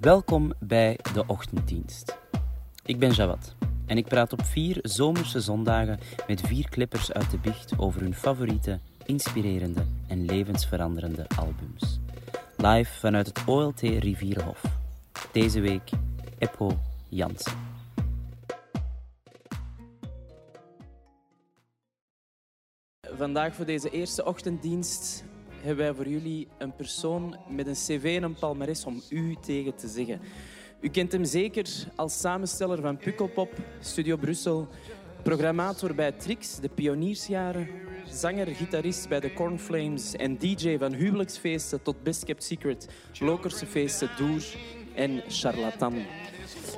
Welkom bij de Ochtenddienst. Ik ben Jawad en ik praat op vier zomerse zondagen met vier clippers uit de bicht over hun favoriete, inspirerende en levensveranderende albums. Live vanuit het OLT Rivierenhof. Deze week Eppo Jansen. Vandaag voor deze eerste ochtenddienst hebben wij voor jullie een persoon met een cv en een palmares om u tegen te zeggen. U kent hem zeker als samensteller van Pukkelpop, Studio Brussel, programmator bij Trix, de pioniersjaren, zanger, gitarist bij de Cornflames en DJ van huwelijksfeesten tot Best Kept Secret, Lokerse feesten, Doer en Charlatan.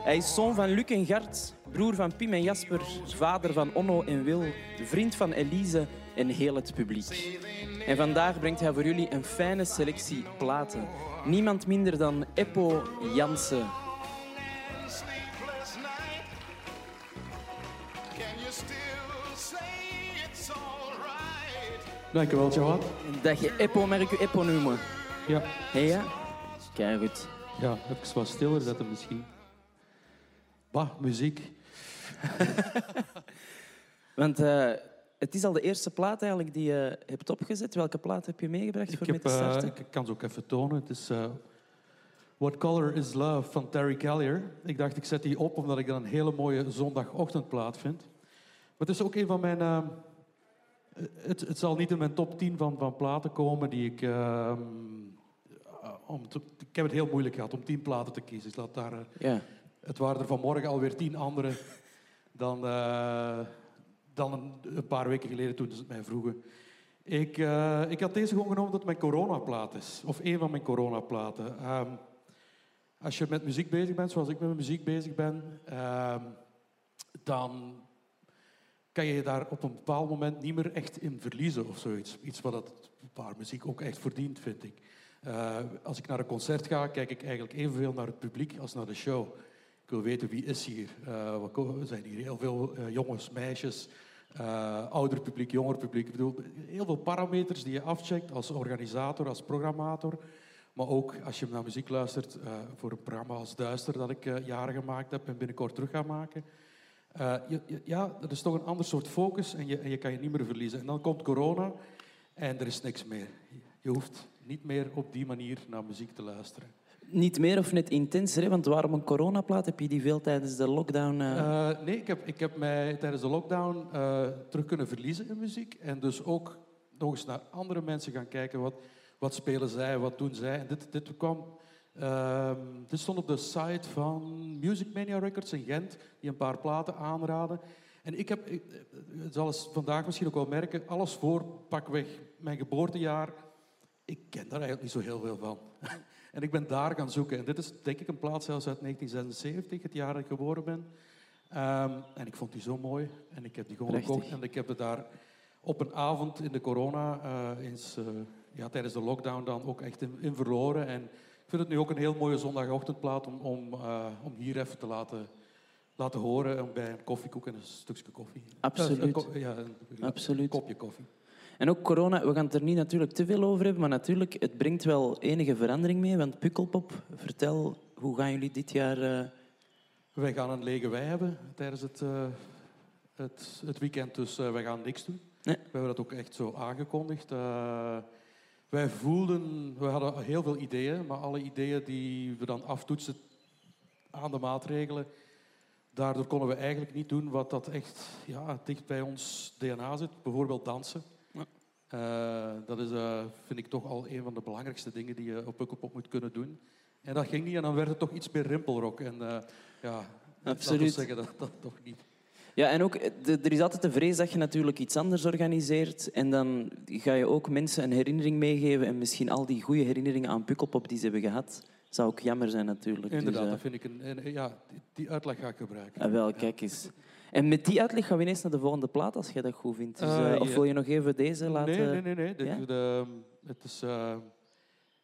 Hij is zoon van Luc en Gart, broer van Pim en Jasper, vader van Onno en Wil, vriend van Elise en heel het publiek. En vandaag brengt hij voor jullie een fijne selectie platen. Niemand minder dan Eppo Jansen. Dankjewel, Jawad. Dat je Eppo, ik u Eppo noemen? Ja, Hé ja? Kijk goed. ja, even wat stiller zetten misschien. Bah, muziek. Want eh, het is al de eerste plaat eigenlijk die je hebt opgezet. Welke plaat heb je meegebracht Ik, voor heb, mee te eh, starten? ik kan ze ook even tonen. Het is eh, What Color is Love van Terry Callier. Ik dacht, ik zet die op omdat ik dat een hele mooie zondagochtendplaat vind. Maar het is ook een van mijn... eh, het, het zal niet in mijn top 10 van, van platen komen die ik... eh, om te- ik heb het heel moeilijk gehad om 10 platen te kiezen. Dus laat daar... Ja. Het waren er vanmorgen alweer tien andere dan, dan een, paar weken geleden toen ze het mij vroegen. Ik, eh, ik had deze gewoon genomen omdat het mijn coronaplaat is. Of een van mijn coronaplaten. Ehm als je met muziek bezig bent, zoals ik met muziek bezig ben, ehm, dan kan je je daar op een bepaald moment niet meer echt in verliezen of zoiets. Iets wat waar muziek ook echt verdient, vind ik. Eh, als ik naar een concert ga, kijk ik eigenlijk evenveel naar het publiek als naar de show. Ik wil weten wie is hier. Er zijn hier heel veel jongens, meisjes, eh, ouder publiek, jonger publiek. Ik bedoel, heel veel parameters die je afcheckt als organisator, als programmator. Maar ook als je naar muziek luistert eh, voor een programma als Duister dat ik eh, jaren gemaakt heb en binnenkort terug ga maken. Je- ja, dat is toch een ander soort focus en je, en je kan je niet meer verliezen. En dan komt corona en er is niks meer. Je hoeft niet meer op die manier naar muziek te luisteren. Niet meer of net intenser, want waarom een coronaplaat? Heb je die veel tijdens de lockdown... eh, Eh, nee, ik heb, ik heb mij tijdens de lockdown eh, terug kunnen verliezen in muziek. En dus ook nog eens naar andere mensen gaan kijken. Wat, wat spelen zij, wat doen zij. En dit, dit kwam... ehm, dit stond op de site van Music Mania Records in Gent, die een paar platen aanraden. En ik heb, het zal eens vandaag misschien ook wel merken, alles voor pakweg mijn geboortejaar. Ik ken daar eigenlijk niet zo heel veel van. En ik ben daar gaan zoeken. En dit is denk ik een plaat zelfs uit 1976, het jaar dat ik geboren ben. Ehm, en ik vond die zo mooi. En ik heb die gewoon Prachtig. gekocht. En ik heb het daar op een avond in de corona, eh, eens, eh, ja, tijdens de lockdown dan ook echt in, in verloren. En ik vind het nu ook een heel mooie zondagochtendplaat om, om, eh, om hier even te laten, laten horen. Om bij een koffiekoek en een stukje koffie. Absoluut. Een ko- ja, een, Absoluut. een kopje koffie. En ook corona, we gaan het er niet natuurlijk te veel over hebben, maar natuurlijk, het brengt wel enige verandering mee. Want Pukkelpop, vertel, hoe gaan jullie dit jaar... eh, Wij gaan een lege wei hebben tijdens het, eh, het, het weekend, dus eh, wij gaan niks doen. Nee. We hebben dat ook echt zo aangekondigd. Wij voelden, we hadden heel veel ideeën, maar alle ideeën die we dan aftoetsen aan de maatregelen, daardoor konden we eigenlijk niet doen wat dat echt ja, dicht bij ons DNA zit. Bijvoorbeeld dansen. Eh, dat is, eh, vind ik toch al een van de belangrijkste dingen die je op Pukkelpop moet kunnen doen. En dat ging niet en dan werd het toch iets meer rimpelrock. En eh, ja, Absoluut. we zeggen dat dat toch niet. Ja, en ook, de- er is altijd de vrees dat je natuurlijk iets anders organiseert. En dan ga je ook mensen een herinnering meegeven. En misschien al die goede herinneringen aan Pukkelpop die ze hebben gehad, zou ook jammer zijn natuurlijk. Dus, Inderdaad, dat vind ik een, een- ja, die, die uitleg ga ik gebruiken. ah, wel, kijk eens. En met die uitleg gaan we ineens naar de volgende plaat, als jij dat goed vindt. Dus, Eh, eh, of wil je nog even deze laten... Nee, nee, nee. nee. De- Ja? de- het is, eh,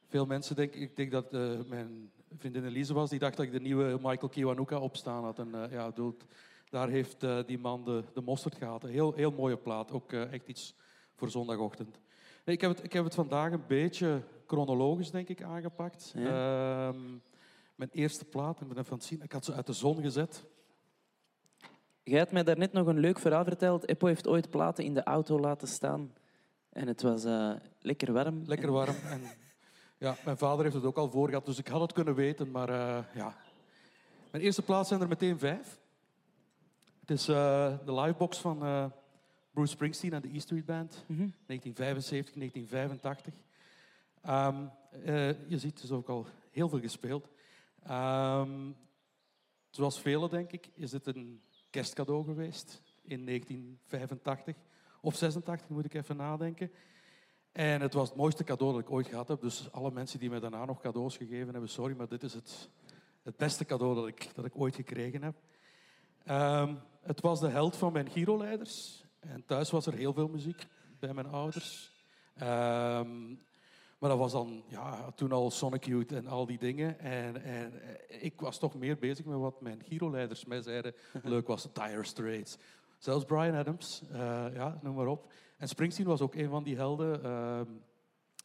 veel mensen denken... Ik denk dat eh, mijn vriendin Elise was, die dacht dat ik de nieuwe Michael Kiwanuka opstaan had. En ja, daar heeft die man de, de mosterd gehad. Een heel, heel mooie plaat. Ook echt iets voor zondagochtend. Nee, ik, heb het, ik heb het vandaag een beetje chronologisch, denk ik, aangepakt. Ja. Ehm, Mijn eerste plaat, ik ben even aan het zien, ik had ze uit de zon gezet. Jij had mij daarnet nog een leuk verhaal verteld. Eppo heeft ooit platen in de auto laten staan. En het was eh, lekker warm. Lekker warm. En, ja, mijn vader heeft het ook al voor gehad, dus ik had het kunnen weten. Maar eh, ja, mijn eerste plaat zijn er meteen vijf. Het is eh, de livebox van Bruce Springsteen en de E Street Band. Mhm. 1975, 1985. Ehm, eh, je ziet, is ook al heel veel gespeeld. Ehm, zoals velen, denk ik, is het een kerstcadeau geweest in 1985. Of 86, moet ik even nadenken. En het was het mooiste cadeau dat ik ooit gehad heb. Dus alle mensen die mij daarna nog cadeaus gegeven hebben, sorry, maar dit is het, het beste cadeau dat ik, dat ik ooit gekregen heb. Ehm, het was de held van mijn Giro-leiders. En thuis was er heel veel muziek bij mijn ouders. Ehm, maar dat was dan ja, toen al Sonic Youth en al die dingen. En, en eh, ik was toch meer bezig met wat mijn Giro-leiders mij zeiden leuk was. Dire Straits. Zelfs Brian Adams, eh, ja, noem maar op. En Springsteen was ook een van die helden. ehm,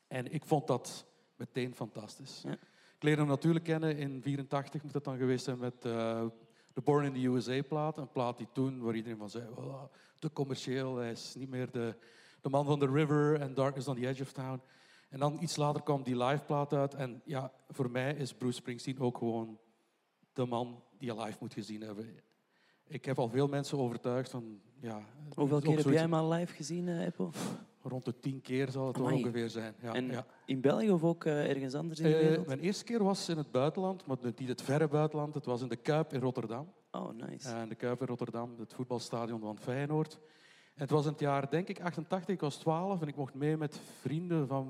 en ik vond dat meteen fantastisch. Ja. Ik leerde hem natuurlijk kennen in 84, moet dat dan geweest zijn met eh, de Born in the USA plaat. Een plaat die toen, waar iedereen van zei, "Oh, te commercieel, hij is niet meer de, de man van The River en Darkness on the Edge of Town. En dan iets later kwam die live plaat uit. En ja, voor mij is Bruce Springsteen ook gewoon de man die je live moet gezien hebben. Ik heb al veel mensen overtuigd van, ja... Hoeveel keer heb jij hem al live gezien, eh, Eppo? Rond de tien keer zal het wel ongeveer zijn. Ja, en ja. in België of ook eh, ergens anders in de Eh, wereld? mijn eerste keer was in het buitenland, maar niet het verre buitenland. Het was in de Kuip in Rotterdam. Oh, nice. En de Kuip in Rotterdam, het voetbalstadion van Feyenoord. Het was in het jaar, denk ik, 88. Ik was 12 en ik mocht mee met vrienden van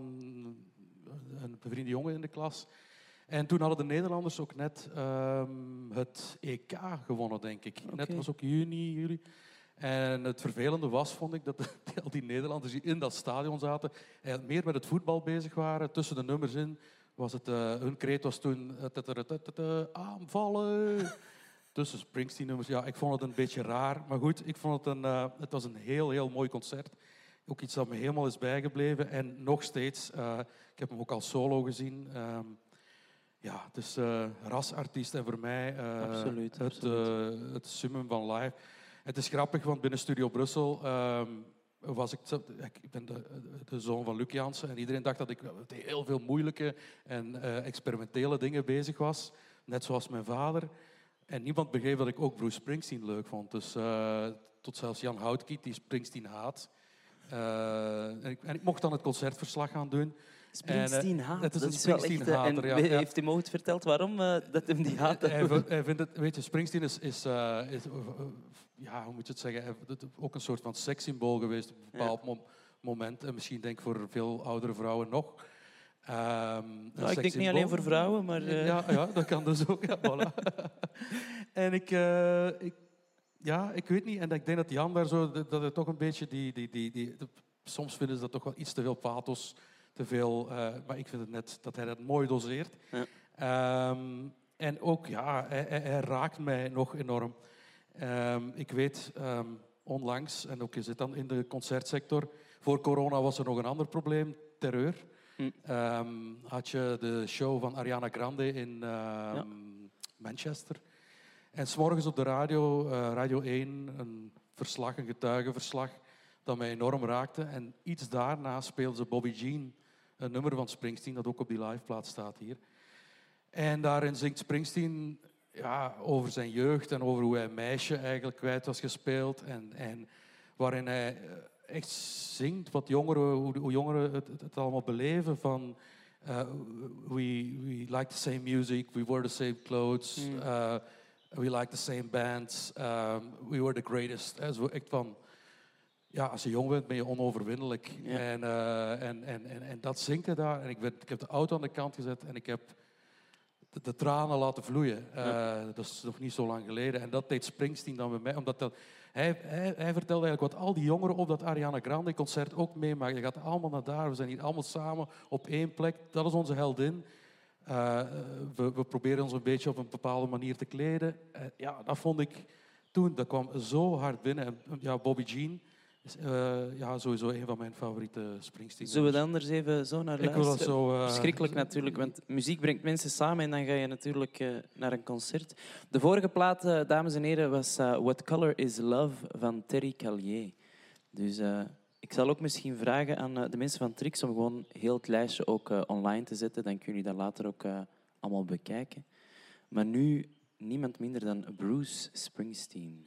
een bevriende jongen in de klas. En toen hadden de Nederlanders ook net ehm, het EK gewonnen, denk ik. Net was ook juni, juli. En het vervelende was, vond ik, dat al die Nederlanders die in dat stadion zaten, eigenlijk meer met het voetbal bezig waren. Tussen de nummers in was het, eh, hun kreet was toen eh, aanvallen. Tussen Springsteen-nummers. Ja, ik vond het een beetje raar. Maar goed, ik vond het een, eh, het was een heel, heel mooi concert. Ook iets dat me helemaal is bijgebleven. En nog steeds, eh, ik heb hem ook al solo gezien. Ehm, ja, het is eh rasartiest en voor mij Absoluut, het, absoluut. het summum van live. Het is grappig, want binnen Studio Brussel ehm, was ik... Ik ben de, de zoon van Luc Jansen en iedereen dacht dat ik met heel veel moeilijke en experimentele dingen bezig was. Net zoals mijn vader. En niemand begreep dat ik ook Bruce Springsteen leuk vond. Dus eh, tot zelfs Jan Houtkiet, die Springsteen haat. Eh, en, ik, en ik mocht dan het concertverslag gaan doen. Springsteen haat. het is dat een eh, Springsteen-hater, En ja, heeft hij ooit verteld waarom eh, dat hem die haat? Hij, vindt het, weet je, Springsteen is, is, eh, is, eh, eh, ja, hoe moet je het zeggen, ook een soort van sekssymbool geweest op een bepaald mom- moment. En misschien denk ik voor veel oudere vrouwen nog. Nou, ik denk niet alleen voor vrouwen, maar... eh, Ja, ja, dat kan dus ook. Ja, voilà. en ik, eh, ik, ja, ik weet niet. En ik denk dat Jan daar zo, dat het toch een beetje die, die, die, die, soms vinden ze dat toch wel iets te veel pathos, te veel. eh, maar ik vind het net dat hij dat mooi doseert. Ja. Ehm, en ook, ja, hij, raakt mij nog enorm. Ehm, ik weet onlangs, en ook je zit dan in de concertsector, voor corona was er nog een ander probleem, terreur. Hm. Ehm, had je de show van Ariana Grande in ehm, Manchester. En s'morgens op de radio, eh, Radio 1, een verslag, een getuigenverslag, dat mij enorm raakte. En iets daarna speelde ze Bobby Jean, een nummer van Springsteen, dat ook op die liveplaat staat hier. En daarin zingt Springsteen ja, over zijn jeugd en over hoe hij meisje eigenlijk kwijt was gespeeld. En, en waarin hij eh, echt zingt wat jongeren, hoe, hoe jongeren het, het, het allemaal beleven van... eh, we, we like the same music, we wear the same clothes, Mm. uh, we like the same bands, um, we were the greatest. En zo echt van, ja, als je jong bent ben je onoverwinnelijk. En, eh, en, en, en, en dat zingt hij daar. En ik, ben, ik heb de auto aan de kant gezet en ik heb de, de tranen laten vloeien. Eh, dat is nog niet zo lang geleden. En dat deed Springsteen dan bij mij. Omdat dat, hij, hij, vertelde eigenlijk wat al die jongeren op dat Ariana Grande concert ook meemaken. Je gaat allemaal naar daar. We zijn hier allemaal samen op één plek. Dat is onze heldin. Eh, we, we proberen ons een beetje op een bepaalde manier te kleden. Eh, ja, dat vond ik toen. Dat kwam zo hard binnen. En, ja, Bobby Jean eh, ja, sowieso een van mijn favoriete Springsteen. Zullen we er anders even zo naar Ik wil luisteren? dat zo... eh, Verschrikkelijk natuurlijk, want muziek brengt mensen samen en dan ga je natuurlijk eh, naar een concert. De vorige plaat, dames en heren, was What Color is Love van Terry Callier. Dus ik zal ook misschien vragen aan de mensen van Trix om gewoon heel het lijstje ook online te zetten. Dan kunnen jullie dat later ook allemaal bekijken. Maar nu niemand minder dan Bruce Springsteen.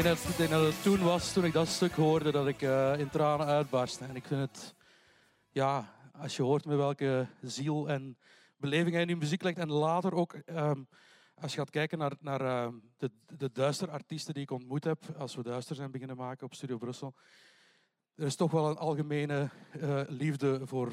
Ik denk dat het toen was, toen ik dat stuk hoorde, dat ik eh, in tranen uitbarstte. En ik vind het, ja, als je hoort met welke ziel en beleving hij die muziek legt. En later ook, ehm, als je gaat kijken naar, naar ehm, de, de duister artiesten die ik ontmoet heb, als we duister zijn beginnen maken op Studio Brussel. Er is toch wel een algemene eh, liefde voor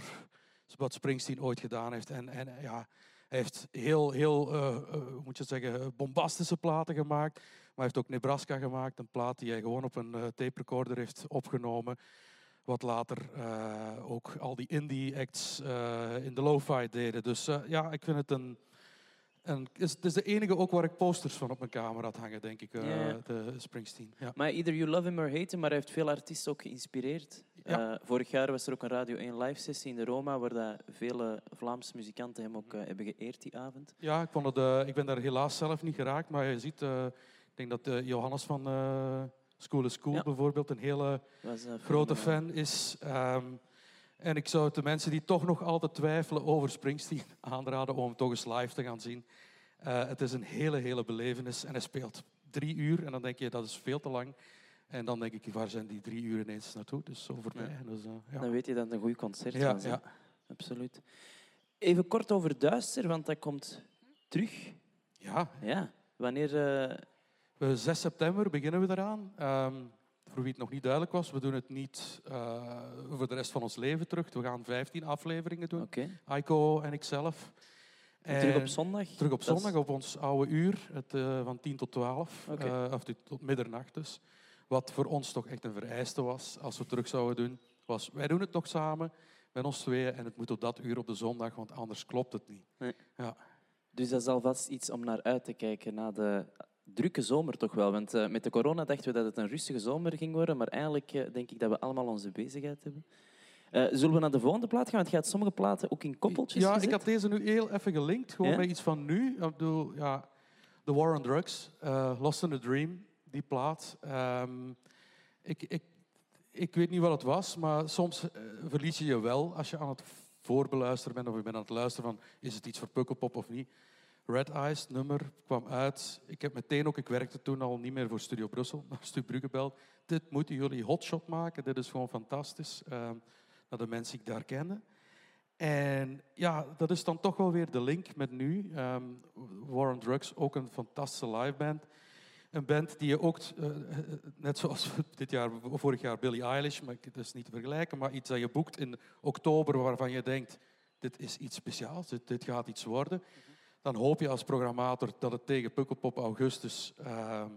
wat Springsteen ooit gedaan heeft. En, en ja, heeft heel, heel eh, eh, moet je zeggen, bombastische platen gemaakt. Maar hij heeft ook Nebraska gemaakt, een plaat die hij gewoon op een eh, tape recorder heeft opgenomen. Wat later ook al die indie acts in de lo-fi deden. Dus ja, ik vind het een... een het is- het is de enige ook waar ik posters van op mijn kamer had hangen, denk ik, eh, de Springsteen. Ja. Maar either you love him or hate him, maar hij heeft veel artiesten ook geïnspireerd. Ja. Eh, vorig jaar was er ook een Radio 1 live sessie in de Roma, waar dat vele Vlaamse muzikanten hem ook eh, hebben geëerd die avond. Ja, ik, vond het, ik ben daar helaas zelf niet geraakt, maar je ziet, ik denk dat Johannes van School is School Ja. bijvoorbeeld een hele Was, grote fan is. Ehm, en ik zou de mensen die toch nog altijd twijfelen over Springsteen aanraden om hem toch eens live te gaan zien. Eh, het is een hele, hele belevenis en hij speelt drie uur en dan denk je dat is veel te lang. En dan denk ik, waar zijn die drie uur ineens naartoe? Dus zo voorbij. Dus, eh, ja. Dan weet je dat het een goed concert Ja, was. ja. Absoluut. Even kort over Duister, want dat komt terug. ja, Ja. Wanneer... eh, We 6 september beginnen we eraan. Ehm, voor wie het nog niet duidelijk was, we doen het niet eh, voor de rest van ons leven terug. We gaan 15 afleveringen doen. Oké. Aiko en ikzelf. Terug op zondag? Terug op zondag op ons oude uur, het, eh, van 10 tot 12, Oké. eh, of tot middernacht dus. Wat voor ons toch echt een vereiste was als we het terug zouden doen. Was, wij doen het nog samen met ons tweeën en het moet op dat uur op de zondag, want anders klopt het niet. Dus dat is alvast iets om naar uit te kijken na de drukke zomer toch wel. Want eh, met de corona dachten we dat het een rustige zomer ging worden, maar eigenlijk eh, denk ik dat we allemaal onze bezigheid hebben. Eh, zullen we naar de volgende plaat gaan? Want je had sommige platen ook in koppeltjes Ja, gezet. ik had deze nu heel even gelinkt, gewoon Ja? met iets van nu. Ik bedoel, ja, The War on Drugs, Lost in a Dream, die plaat. Ehm, ik, ik, ik weet niet wat het was, maar soms verlies je je wel als je aan het voorbeluisteren bent of je bent aan het luisteren van is het iets voor Pukkelpop of niet. Red Eyes, nummer, kwam uit. Ik heb meteen ook, ik werkte toen al niet meer voor Studio Brussel, maar Stu Brugge. Dit moeten jullie hotshot maken, dit is gewoon fantastisch. Ehm naar de mensen die ik daar kende. En ja, dat is dan toch wel weer de link met nu. Ehm War on Drugs, ook een fantastische liveband. Een band die je ook, eh, net zoals dit jaar, vorig jaar Billie Eilish, maar het is niet te vergelijken, maar iets dat je boekt in oktober waarvan je denkt, dit is iets speciaals, dit, dit gaat iets worden. Dan hoop je als programmator dat het tegen Pukkelpop augustus ehm,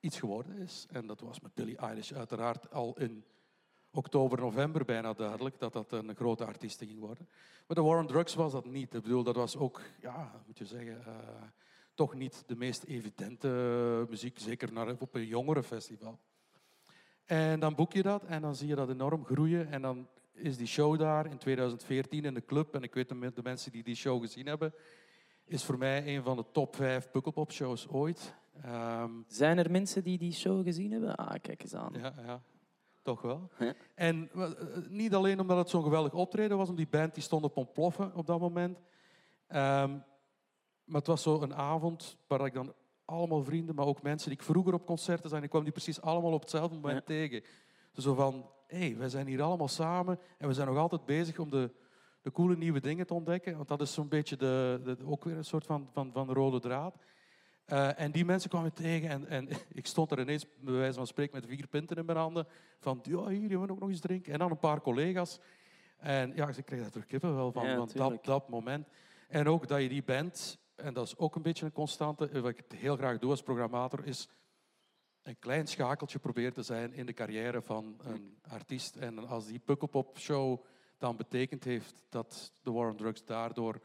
iets geworden is. En dat was met Billie Eilish uiteraard al in oktober, november bijna duidelijk dat dat een grote artiest ging worden. Maar de War on Drugs was dat niet. Ik bedoel, dat was ook, ja, moet je zeggen, eh, toch niet de meest evidente muziek, zeker naar, op een jongerenfestival. En dan boek je dat en dan zie je dat enorm groeien. En dan is die show daar in 2014 in de club. En ik weet de mensen die die show gezien hebben, is voor mij een van de top vijf Pukkelpop-shows ooit. Ehm, Zijn er mensen die die show gezien hebben? Ah, kijk eens aan. ja, ja, toch wel. Ja. En eh, niet alleen omdat het zo'n geweldig optreden was, omdat die band die stond op ontploffen op dat moment. Ehm, maar het was zo een avond waar ik dan allemaal vrienden, maar ook mensen die ik vroeger op concerten zijn, ik kwam die precies allemaal op hetzelfde moment Ja. tegen. Dus zo van, hé, hey, wij zijn hier allemaal samen en we zijn nog altijd bezig om de, de coole nieuwe dingen te ontdekken. Want dat is zo'n beetje de, de, ook weer een soort van, van, van rode draad. Eh, en die mensen kwamen tegen en, en ik stond er ineens, bij wijze van spreken, met vier pinten in mijn handen. Van, ja, hier, je wil ook nog eens drinken. En dan een paar collega's. En ja, ik kreeg daar terug kippenwel van, Ja, van dat, dat moment. En ook dat je die band, en dat is ook een beetje een constante, eh, wat ik heel graag doe als programmator, is een klein schakeltje proberen te zijn in de carrière van een artiest. En als die Pukkelpop-show dan betekend heeft dat de War on Drugs daardoor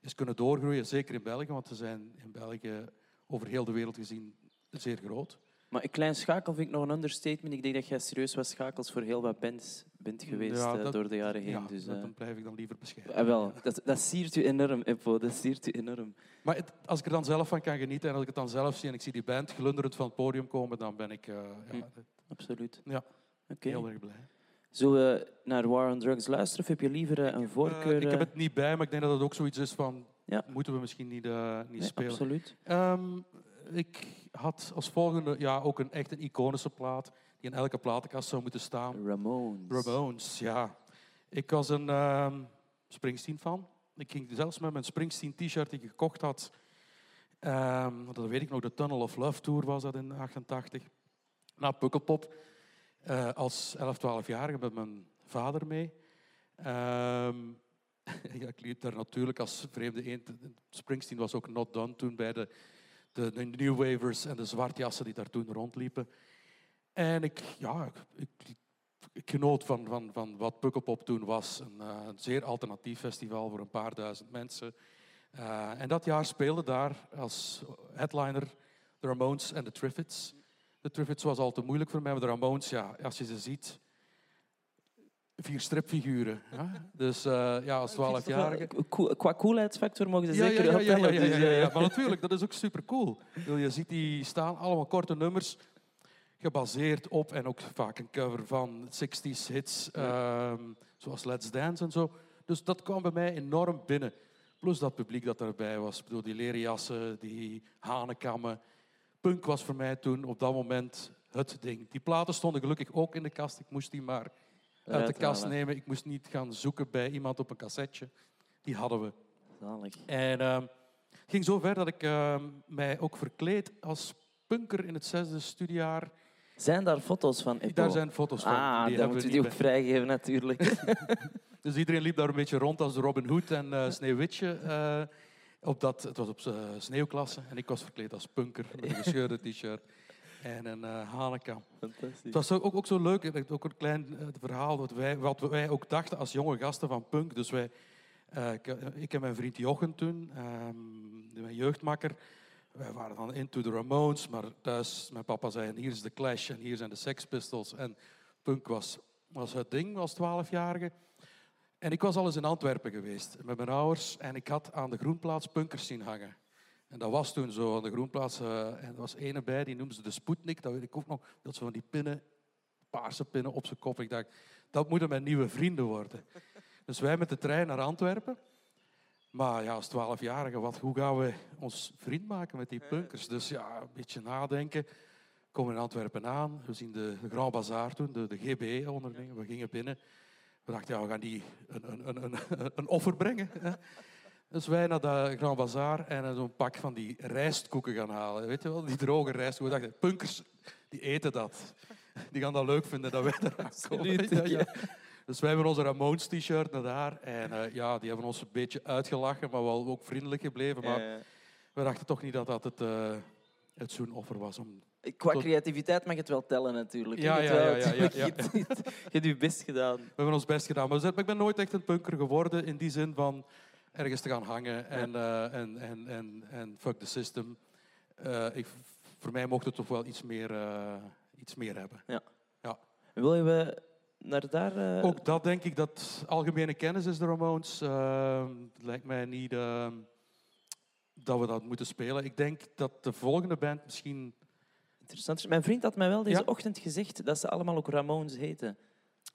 is kunnen doorgroeien, zeker in België, want ze zijn in België over heel de wereld gezien zeer groot. Maar een klein schakel vind ik nog een understatement. Ik denk dat jij serieus wat schakels voor heel wat bands bent geweest Ja, eh, dat- door de jaren heen. Ja, dus, dat, eh, dan blijf ik dan liever bescheiden. ah, wel, dat, dat siert u enorm, Eppo. Dat siert u enorm. Maar het- als ik er dan zelf van kan genieten en als ik het dan zelf zie en ik zie die band glunderend van het podium komen, dan ben ik eh, Hm. ja, Absoluut. Ja. Oké. heel erg blij. Zullen we naar War on Drugs luisteren of heb je liever eh, een Eh, voorkeur? ik heb eh? het niet bij, maar ik denk dat het ook zoiets is van, Ja. moeten we misschien niet, niet Nee, spelen. Absoluut. Ehm, ik had als volgende ja, ook een echt een iconische plaat die in elke platenkast zou moeten staan. Ramones. Ramones, ja. Ik was een ehm Springsteen-fan. Ik ging zelfs met mijn Springsteen-t-shirt die ik gekocht had. ehm, dat weet ik nog, de Tunnel of Love Tour was dat in 88. Naar Pukkelpop. Eh, als 11, 12-jarige met mijn vader mee. Ehm, ja, ik liep daar natuurlijk als vreemde eend. Springsteen was ook not done toen bij de, de, New Wavers en de zwartjassen die daar toen rondliepen. En ik, ja, ik, ik, ik genoot van, van, van wat Pukkelpop toen was. Een, eh, een zeer alternatief festival voor een paar duizend mensen. Eh, en dat jaar speelden daar als headliner de Ramones en de Triffids. De Triffids was al te moeilijk voor mij, maar de Ramones, ja, als je ze ziet, vier stripfiguren. Ja? Dus eh, ja, als 12-jarige. Cool- Qua coolheidsfactor mogen ze Ja, zeker ja, ja, ja, ja, tellen. ja, dus, ja, eh, ja. Maar natuurlijk, dat is ook super cool. Je ziet die staan, allemaal korte nummers, gebaseerd op en ook vaak een cover van 60s hits, ehm, zoals Let's Dance en zo. Dus dat kwam bij mij enorm binnen. Plus dat publiek dat erbij was. Ik bedoel, die leren jassen, die hanenkammen. Punk was voor mij toen op dat moment het ding. Die platen stonden gelukkig ook in de kast. Ik moest die maar uit de kast nemen. Ik moest niet gaan zoeken bij iemand op een cassetje. Die hadden we. Zalig. En ehm, het ging zo ver dat ik ehm, mij ook verkleed als punker in het zesde studiejaar. Zijn daar foto's van? Daar zijn foto's van. Ah, die dan hebben moet we u die ook vrijgeven natuurlijk. Dus iedereen liep daar een beetje rond als Robin Hood en eh Sneeuwwitje. Eh, op dat, het was op uh, sneeuwklasse en ik was verkleed als punker met een gescheurde t-shirt en een eh hanekam. Fantastisch. Het was ook, ook zo leuk, ook een klein eh, verhaal wat wij, wat wij ook dachten als jonge gasten van punk. Dus wij, eh, ik, ik en mijn vriend Jochen toen, ehm, mijn jeugdmakker, wij waren dan into the Ramones, maar thuis, mijn papa zei, hier is de Clash en hier zijn de Sex Pistols. En punk was, was het ding als twaalfjarige. En ik was al eens in Antwerpen geweest met mijn ouders en ik had aan de Groenplaats punkers zien hangen. En dat was toen zo aan de Groenplaats. eh, en er was ene bij, die noemde ze de Sputnik. Dat weet ik ook nog. Dat zo van die pinnen, paarse pinnen op zijn kop. Ik dacht, dat moeten mijn nieuwe vrienden worden. Dus wij met de trein naar Antwerpen. Maar ja, als twaalfjarige, wat, hoe gaan we ons vriend maken met die punkers? Dus ja, een beetje nadenken. Komen in Antwerpen aan. We zien de, Grand Bazaar toen, de, de onderdingen. We gingen binnen. We dachten, ja, we gaan die een, een, een, een, een offer brengen. hè. Dus wij naar de Grand Bazaar en zo'n pak van die rijstkoeken gaan halen. Weet je wel, die droge rijstkoeken. We dachten, punkers, die eten dat. Die gaan dat leuk vinden dat wij eraan komen. Absoluut, Ja, ja. Dus wij hebben onze Ramones t-shirt naar daar. En eh, ja, die hebben ons een beetje uitgelachen, maar wel ook vriendelijk gebleven. Maar we dachten toch niet dat dat het, eh, het zo'n offer was. Om... qua Tot- creativiteit mag het wel tellen natuurlijk. Ja, ja, ja, ja, ja, ja. Je hebt- je best gedaan. We hebben ons best gedaan. Maar ik ben nooit echt een punker geworden in die zin van ergens te gaan hangen en, eh, en, en, en, en fuck the system. Eh, ik, voor mij mocht het toch wel iets meer, eh, iets meer hebben. Wil je naar daar... Ook dat denk ik dat algemene kennis is, de Ramones. Ehm, het lijkt mij niet... ehm, dat we dat moeten spelen. Ik denk dat de volgende band misschien... Interessant. Mijn vriend had mij wel deze Ja. ochtend gezegd dat ze allemaal ook Ramones heten.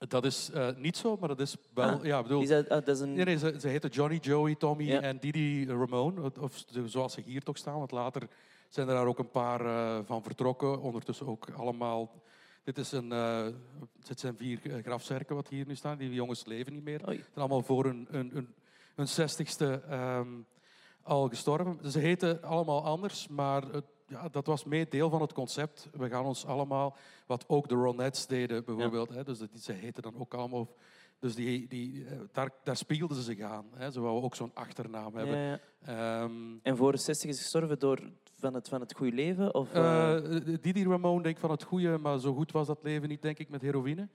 Dat is eh, niet zo, maar dat is wel... Ah, ja, bedoel, ah, dat is een... Nee, nee, ze, ze heten Johnny, Joey, Tommy Ja. en Didi Ramone. Of zo- zoals ze hier toch staan. Want later zijn er daar ook een paar eh, van vertrokken. Ondertussen ook allemaal... Dit, is een, eh, dit zijn vier grafzerken wat hier nu staan. Die jongens leven niet meer. Ze zijn allemaal voor hun, hun, hun, hun zestigste ehm, al gestorven. Ze heten allemaal anders, maar het- ja, dat was mee deel van het concept. We gaan ons allemaal, wat ook de Ronettes deden bijvoorbeeld, hè, dus dat, die, ze heten dan ook allemaal... Dus die, die, eh, daar, daar spiegelden ze zich aan. Hè. Ze wouden ook zo'n achternaam hebben. Ja. Ehm, En voor de 60 is gestorven door van het, van het goede leven? Of, eh, eh, Didi Ramone denk van het goede, maar zo goed was dat leven niet, denk ik, met heroïne.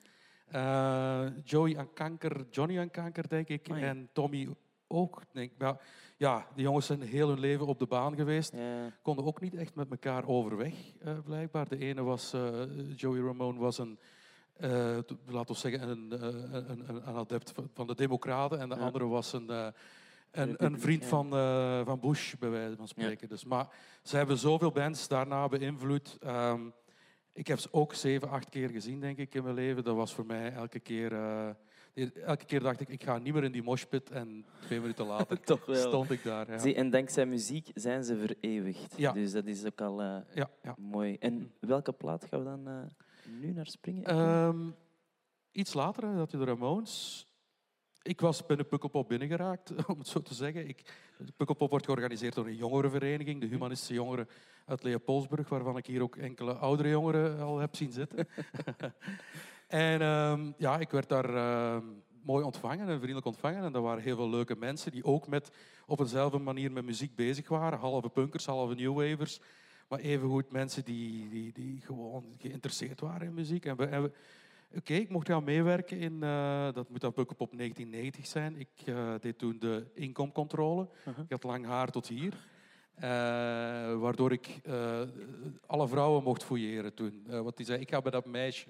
Joey aan kanker, Johnny aan kanker, denk ik. Amai. En Tommy ook, denk ik. Maar ja, die jongens zijn heel hun leven op de baan geweest. ja. Konden ook niet echt met elkaar overweg, eh, blijkbaar. De ene was, eh, Joey Ramone was een, eh, laten we zeggen, een, een, een, adept van- de Democraten. En de Ja. andere was een, een, een vriend van, van Bush, bij wijze van spreken. Dus, maar ze hebben zoveel bands daarna beïnvloed. Ehm, ik heb ze ook zeven, acht keer gezien, denk ik, in mijn leven. Dat was voor mij elke keer... elke keer dacht ik, ik ga niet meer in die moshpit. En twee minuten later Toch wel. stond ik daar. Ja, Zie, en dankzij muziek zijn ze vereeuwigd. Ja. Dus dat is ook al eh, ja. ja. mooi. En welke plaat gaan we dan eh, nu naar springen? Ehm, iets later hè, dat je de Ramones. Ik was binnen Pukkelpop binnengeraakt, om het zo te zeggen. Ik, de Pukkelpop wordt georganiseerd door een jongerenvereniging, de Humanistische Jongeren uit Leopoldsburg, waarvan ik hier ook enkele oudere jongeren al heb zien zitten. en ehm, ja, ik werd daar ehm, mooi ontvangen en vriendelijk ontvangen. En er waren heel veel leuke mensen die ook met, op eenzelfde manier met muziek bezig waren. Halve punkers, halve newwavers. Maar evengoed mensen die, die, die gewoon geïnteresseerd waren in muziek. En we, en we- Oké, ik mocht gaan meewerken in, eh, dat moet dan Pukkelpop 1990 zijn. Ik eh, deed toen de inkomcontrole. Uh-huh. Ik had lang haar tot hier. Eh, waardoor ik eh, alle vrouwen mocht fouilleren toen. Eh, want die zei, ik ga bij dat meisje,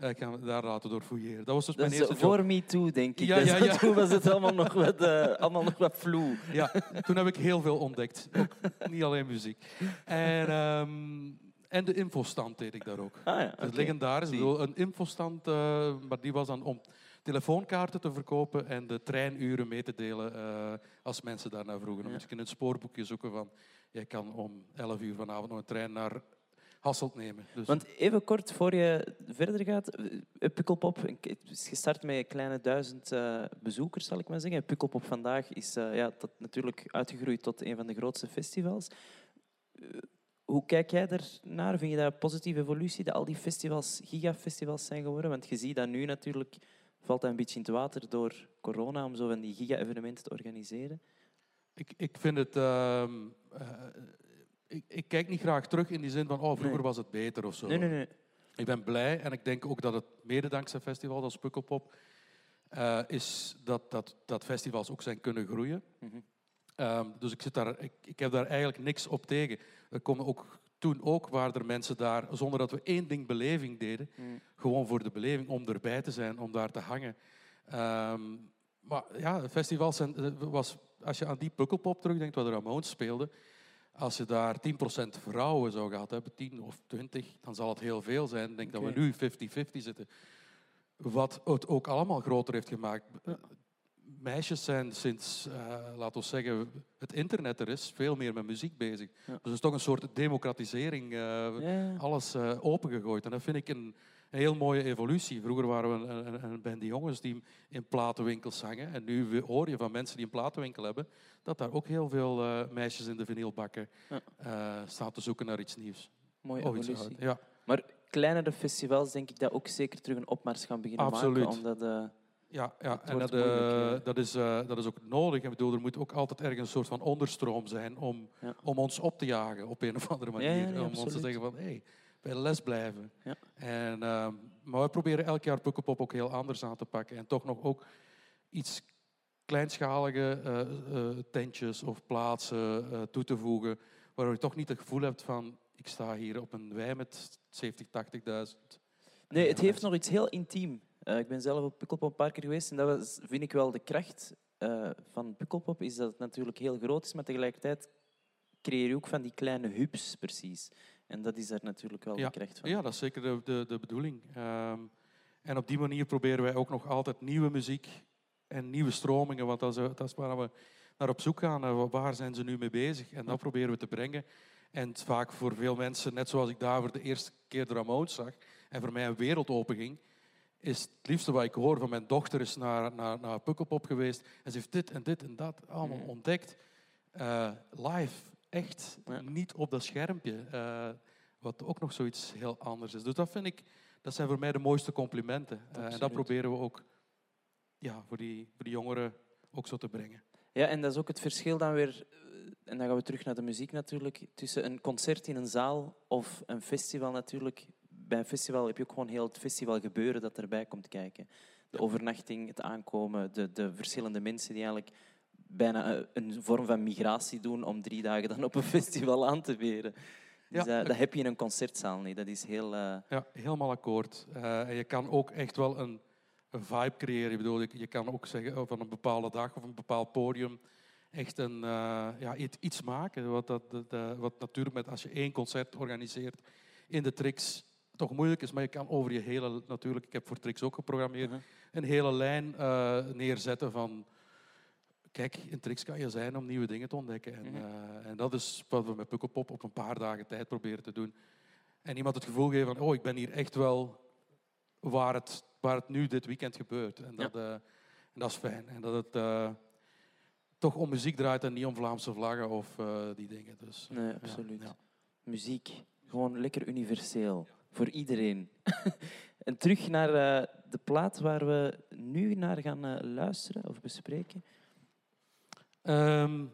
ik ga daar laten door fouilleren. Dat was dus Dat mijn eerste job. voor Me Too, denk ik. Ja, Dus ja, ja. Toen was het allemaal nog wat, allemaal nog wat vloe. Ja, toen heb ik heel veel ontdekt. Ook niet alleen muziek. En, ehm, en de infostand deed ik daar ook. Ah ja, Dat is oké. legendarisch. Ik Zie. bedoel, een infostand, maar die was dan om telefoonkaarten te verkopen en de treinuren mee te delen eh, als mensen daarnaar vroegen. Dan Ja. moest ik in een spoorboekje zoeken van, jij kan om 11 uur vanavond nog een trein naar Hasselt nemen. Dus, Want even kort voor je verder gaat, eh, Pukkelpop het is gestart met kleine duizend eh, bezoekers, zal ik maar zeggen. Pukkelpop vandaag is ja, dat natuurlijk uitgegroeid tot een van de grootste festivals. Hoe kijk jij ernaar? Vind je dat een positieve evolutie, dat al die festivals gigafestivals zijn geworden? Want je ziet dat nu natuurlijk, valt dat een beetje in het water door corona om zo van die giga-evenementen te organiseren. ik, ik vind het... ehm, eh, ik, ik kijk niet graag terug in die zin van, oh, vroeger Nee. was het beter of zo. Nee, nee, nee. Ik ben blij en ik denk ook dat het mede dankzij festivals als Pukkelpop eh, is dat, dat, dat festivals ook zijn kunnen groeien. Mhm. Ehm, dus ik, zit daar, ik, ik heb daar eigenlijk niks op tegen. Er komen ook, toen ook waren er mensen daar, zonder dat we één ding beleving deden, Mm. gewoon voor de beleving, om erbij te zijn, om daar te hangen. Ehm, maar ja, festivals zijn, eh, was, als je aan die Pukkelpop terugdenkt, waar de Ramones speelden, als je daar 10% vrouwen zou gehad hebben, 10 of 20, dan zal het heel veel zijn. Ik denk dat we nu 50-50 zitten. Wat het ook allemaal groter heeft gemaakt. Meisjes zijn sinds, eh, laten we zeggen, het internet er is, veel meer met muziek bezig. Ja. Dus het is toch een soort democratisering. eh, Ja. alles eh, opengegooid. En dat vind ik een, een heel mooie evolutie. Vroeger waren we een, een, een band die jongens die in platenwinkels hangen. En nu hoor je van mensen die een platenwinkel hebben, dat daar ook heel veel meisjes in de vinylbakken Ja. staan te zoeken naar iets nieuws. Mooie evolutie. Ja, Maar kleinere festivals denk ik dat ook zeker terug een opmars gaan beginnen Absoluut. maken. Omdat, ja, ja. Het en dat, eh, dat, is, eh, dat is ook nodig. Ik bedoel, er moet ook altijd ergens een soort van onderstroom zijn om, Ja. om ons op te jagen op een of andere manier. ja, om ons te zeggen van, hé, hey, bij de les blijven. Ja. En, ehm, maar we proberen elk jaar Pukkelpop ook heel anders aan te pakken. En toch nog ook iets kleinschalige eh, tentjes of plaatsen toe te voegen. Waardoor je toch niet het gevoel hebt van, ik sta hier op een wei met 70, 80.000. nee, het heeft nog iets heel intiem. Eh, ik ben zelf op Pukkelpop een paar keer geweest en dat was, vind ik wel de kracht eh, van Pukkelpop, is dat het natuurlijk heel groot is, maar tegelijkertijd creëer je ook van die kleine hubs precies. En dat is daar natuurlijk wel Ja, de kracht van. Ja, dat is zeker de, de, de bedoeling. Ehm, en op die manier proberen wij ook nog altijd nieuwe muziek en nieuwe stromingen, want dat is, dat is waar we naar op zoek gaan. Eh, waar zijn ze nu mee bezig? En dat proberen we te brengen. En vaak voor veel mensen, net zoals ik daar voor de eerste keer de Ramones zag en voor mij een wereld openging, is het liefste wat ik hoor van mijn dochter is naar, naar, naar Pukkelpop geweest en ze heeft dit en dit en dat allemaal Mm. ontdekt. Eh, live, echt, Ja. niet op dat schermpje. Eh, wat ook nog zoiets heel anders is. Dus dat vind ik, dat zijn voor mij de mooiste complimenten. Eh, en dat proberen we ook ja, voor, die, voor die jongeren ook zo te brengen. Ja, en dat is ook het verschil dan weer, en dan gaan we terug naar de muziek natuurlijk, tussen een concert in een zaal of een festival natuurlijk. Bij een festival heb je ook gewoon heel het festival gebeuren dat erbij komt kijken. De overnachting, het aankomen, de, de verschillende mensen die eigenlijk bijna eh, een vorm van migratie doen om drie dagen dan op een festival aan te weren. Dus Ja, dat, dat- heb je in een concertzaal niet. Dat is heel... eh, Ja, helemaal akkoord. Eh, en je kan ook echt wel een, een vibe creëren. Ik bedoel, je je kan ook zeggen van een bepaalde dag of een bepaald podium echt een, eh, ja, iets, maken. Wat, dat, dat, wat natuurlijk met, als je één concert organiseert in de Trix toch moeilijk is. Maar je kan over je hele, natuurlijk, ik heb voor Trix ook geprogrammeerd, Mhm. een hele lijn eh, neerzetten van... Kijk, in Trix kan je zijn om nieuwe dingen te ontdekken. En, Mhm. eh, en dat is wat we met Pukkelpop op een paar dagen tijd proberen te doen. En iemand het gevoel geven van, oh, ik ben hier echt wel waar het, waar het nu dit weekend gebeurt. En dat, eh, en dat is fijn. En dat het toch om muziek draait en niet om Vlaamse vlaggen of die dingen. Dus, Nee, absoluut. ja. Muziek, gewoon lekker universeel. Voor iedereen. en terug naar eh, de plaat waar we nu naar gaan eh, luisteren of bespreken. Ehm,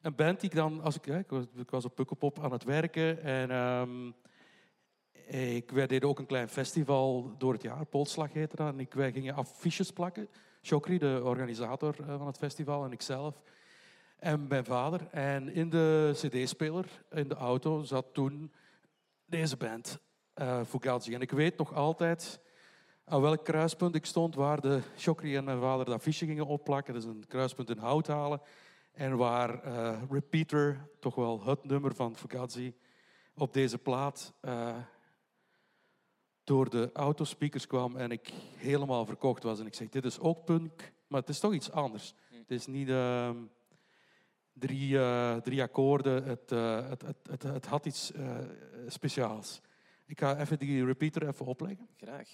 een band die ik dan, als ik, ik, was, ik was op Pukkelpop aan het werken en ehm, ik, wij deden ook een klein festival door het jaar, Polslag heette dat. En ik, wij gingen affiches plakken. Chokri, de organisator eh, van het festival, en ikzelf. En mijn vader. En in de cd-speler, in de auto, zat toen deze band, eh Fugazi. En ik weet nog altijd aan welk kruispunt ik stond waar de Chokri en mijn vader de affiche gingen opplakken. Dat is een kruispunt in Houthalen. En waar eh, Repeater, toch wel het nummer van Fugazi, op deze plaat eh, door de autospeakers kwam en ik helemaal verkocht was. En ik zeg, dit is ook punk, maar het is toch iets anders. Het is niet ehm, drie, eh, drie akkoorden, het, eh, het, het, het, het had iets eh, speciaals. Ik ga even die repeater even opleggen. Graag.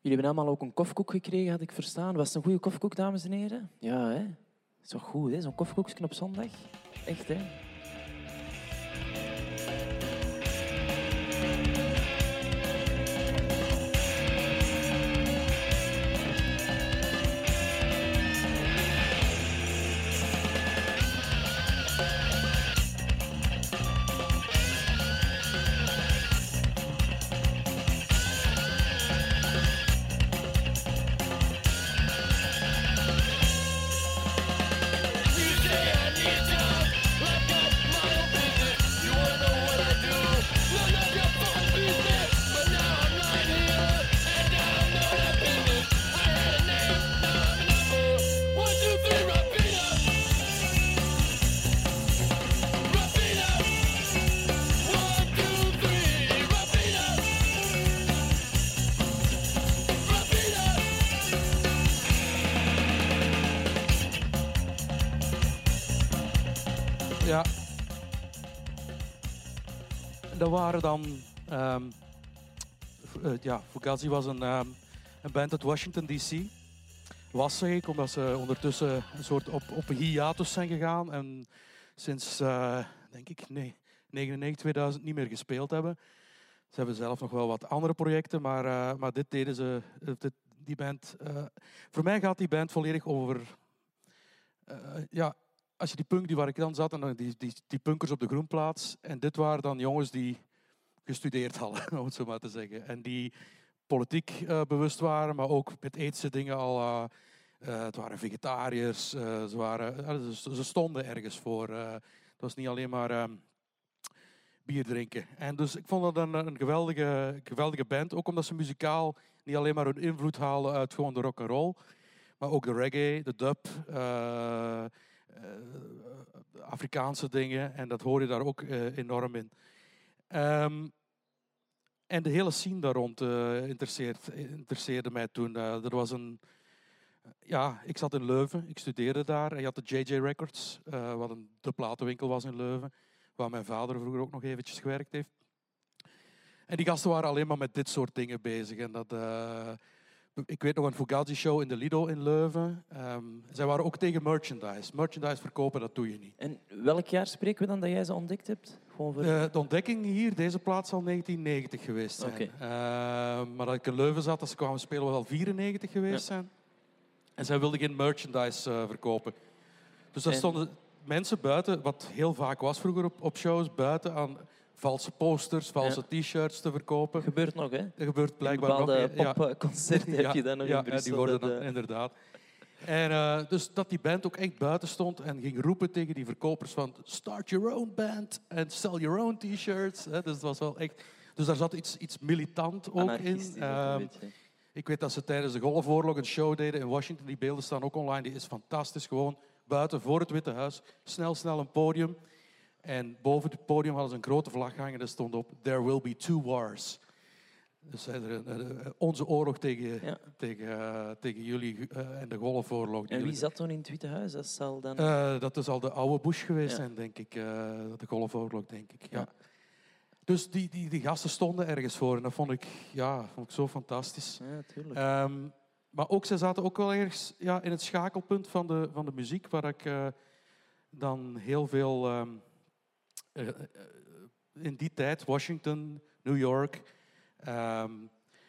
Jullie hebben allemaal ook een kofkoek gekregen, had ik verstaan. Was het een goede kofkoek, dames en heren? Ja, hè? Is toch goed, hè? Zo'n kofkoekje op zondag? Echt, hè? Dan... ehm, eh, ja, Fugazi was een, ehm, een band uit Washington, D.C. Was zeg ik, omdat ze ondertussen een soort op, op hiatus zijn gegaan. En sinds, eh, denk ik, nee, 99, 2000 niet meer gespeeld hebben. Ze hebben zelf nog wel wat andere projecten, maar, eh, maar dit deden ze, dit, die band... voor mij gaat die band volledig over... ja, als je die punk die waar ik dan zat, en dan die, die, die punkers op de groenplaats. En dit waren dan jongens die gestudeerd hadden, om het zo maar te zeggen. En die politiek eh, bewust waren, maar ook met ethische dingen al. eh, eh, het waren vegetariërs, ze, waren, ze, stonden ergens voor. het was niet alleen maar ehm, bier drinken. En dus ik vond dat een, een geweldige, geweldige band, ook omdat ze muzikaal niet alleen maar hun invloed halen uit gewoon de rock and roll, maar ook de reggae, de dub. Afrikaanse dingen. En dat hoor je daar ook enorm in. Ehm, en de hele scene daar rond eh, interesseerde mij toen. Eh, er was een... Ja, ik zat in Leuven, ik studeerde daar. En je had de JJ Records, eh, wat een de platenwinkel was in Leuven. Waar mijn vader vroeger ook nog eventjes gewerkt heeft. En die gasten waren alleen maar met dit soort dingen bezig. En dat, ik weet nog een Fugazi-show in de Lido in Leuven. Ehm, zij waren ook tegen merchandise. Merchandise verkopen, dat doe je niet. En welk jaar spreken we dan dat jij ze ontdekt hebt? Gewoon voor... Eh, de ontdekking hier, deze plaats zal 1990 geweest zijn. Oké. Eh, maar dat ik in Leuven zat, als ze kwamen spelen, was al 94 geweest zijn. En zij wilden geen merchandise eh, verkopen. Dus daar En- stonden mensen buiten, wat heel vaak was vroeger op, op shows, buiten aan valse posters, valse t-shirts te verkopen. gebeurt nog, hè? Dat gebeurt blijkbaar nog. ja. popconcerten heb je dat nog ja, in Brussel. Ja, die worden dat, dan, eh, inderdaad. En eh, dus dat die band ook echt buiten stond en ging roepen tegen die verkopers van start your own band and sell your own t-shirts. hè. Dus het was wel echt... Dus daar zat iets, iets militant ook in. Ehm, ik weet dat ze tijdens de Golfoorlog een show deden in Washington. Die beelden staan ook online. Die is fantastisch. Gewoon buiten voor het Witte Huis. Snel, snel een podium. En boven het podium hadden ze een grote vlag hangen. Daar stond op: There will be two wars. Dus onze oorlog tegen, Ja. tegen, eh, tegen jullie eh, en de Golfoorlog. En wie zat toen in het Witte Huis? Dat zal dan... eh, dat is al de oude Bush geweest Ja. zijn, denk ik. eh, de Golfoorlog, denk ik. Ja. Ja. Dus die, die, die gasten stonden ergens voor. En dat vond ik, ja, vond ik zo fantastisch. ja, tuurlijk. Ehm, maar ook, zij zaten ook wel ergens ja, in het schakelpunt van de, van de muziek, waar ik eh, dan heel veel ehm, eh, eh, in die tijd, Washington, New York. ehm,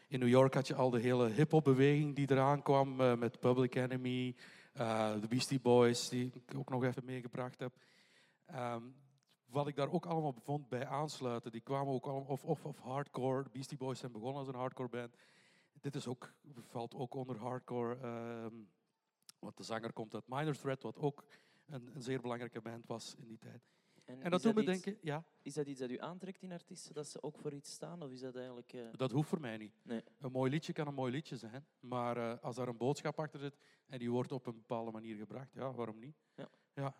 in New York had je al de hele hip-hop-beweging die eraan kwam eh, met Public Enemy, eh, de Beastie Boys, die ik ook nog even meegebracht heb. Ehm, wat ik daar ook allemaal vond bij aansluiten, die kwamen ook allemaal, of, of, of hardcore. De Beastie Boys zijn begonnen als een hardcore band. Dit is ook, valt ook onder hardcore. ehm, want de zanger komt uit Minor Threat, wat ook een, een zeer belangrijke band was in die tijd. En dat doet me iets- denken, ja, Is dat iets dat u aantrekt in artiesten, dat ze ook voor iets staan? Of is dat eigenlijk... eh, dat hoeft voor mij niet. Nee. Een mooi liedje kan een mooi liedje zijn, maar eh, als daar een boodschap achter zit en die wordt op een bepaalde manier gebracht, ja, waarom niet? Ja. Ja.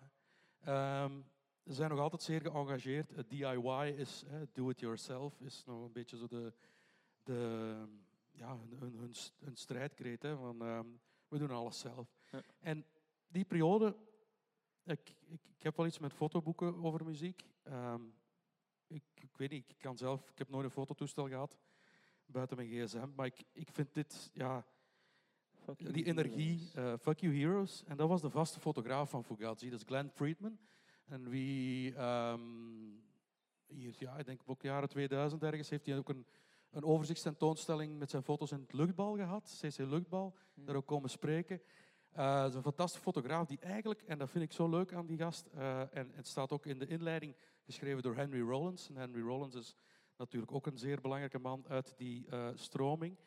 Ehm, ze zijn nog altijd zeer geëngageerd. Eh, DIY is, do it yourself, is nog een beetje zo de, de, ja, hun, hun, hun strijdkreet. Hè, van, ehm, we doen alles zelf. Ja. En die periode, ik, ik, ik heb wel iets met fotoboeken over muziek. Ehm, ik, ik weet niet, ik kan zelf, ik heb nooit een fototoestel gehad buiten mijn gsm, maar ik, ik vind dit, ja, die energie, eh, Fuck You Heroes. En dat was de vaste fotograaf van Fugazi, dat is Glenn Friedman. En wie, ehm, hier, ja, ik denk ook jaren 2000 ergens, heeft hij ook een, een overzichtstentoonstelling met zijn foto's in het luchtbal gehad, CC Luchtbal, Hmm. daar ook komen spreken. Eh, Het is een fantastische fotograaf die eigenlijk, en dat vind ik zo leuk aan die gast, eh, en het staat ook in de inleiding geschreven door Henry Rollins. En Henry Rollins is natuurlijk ook een zeer belangrijke man uit die eh, stroming.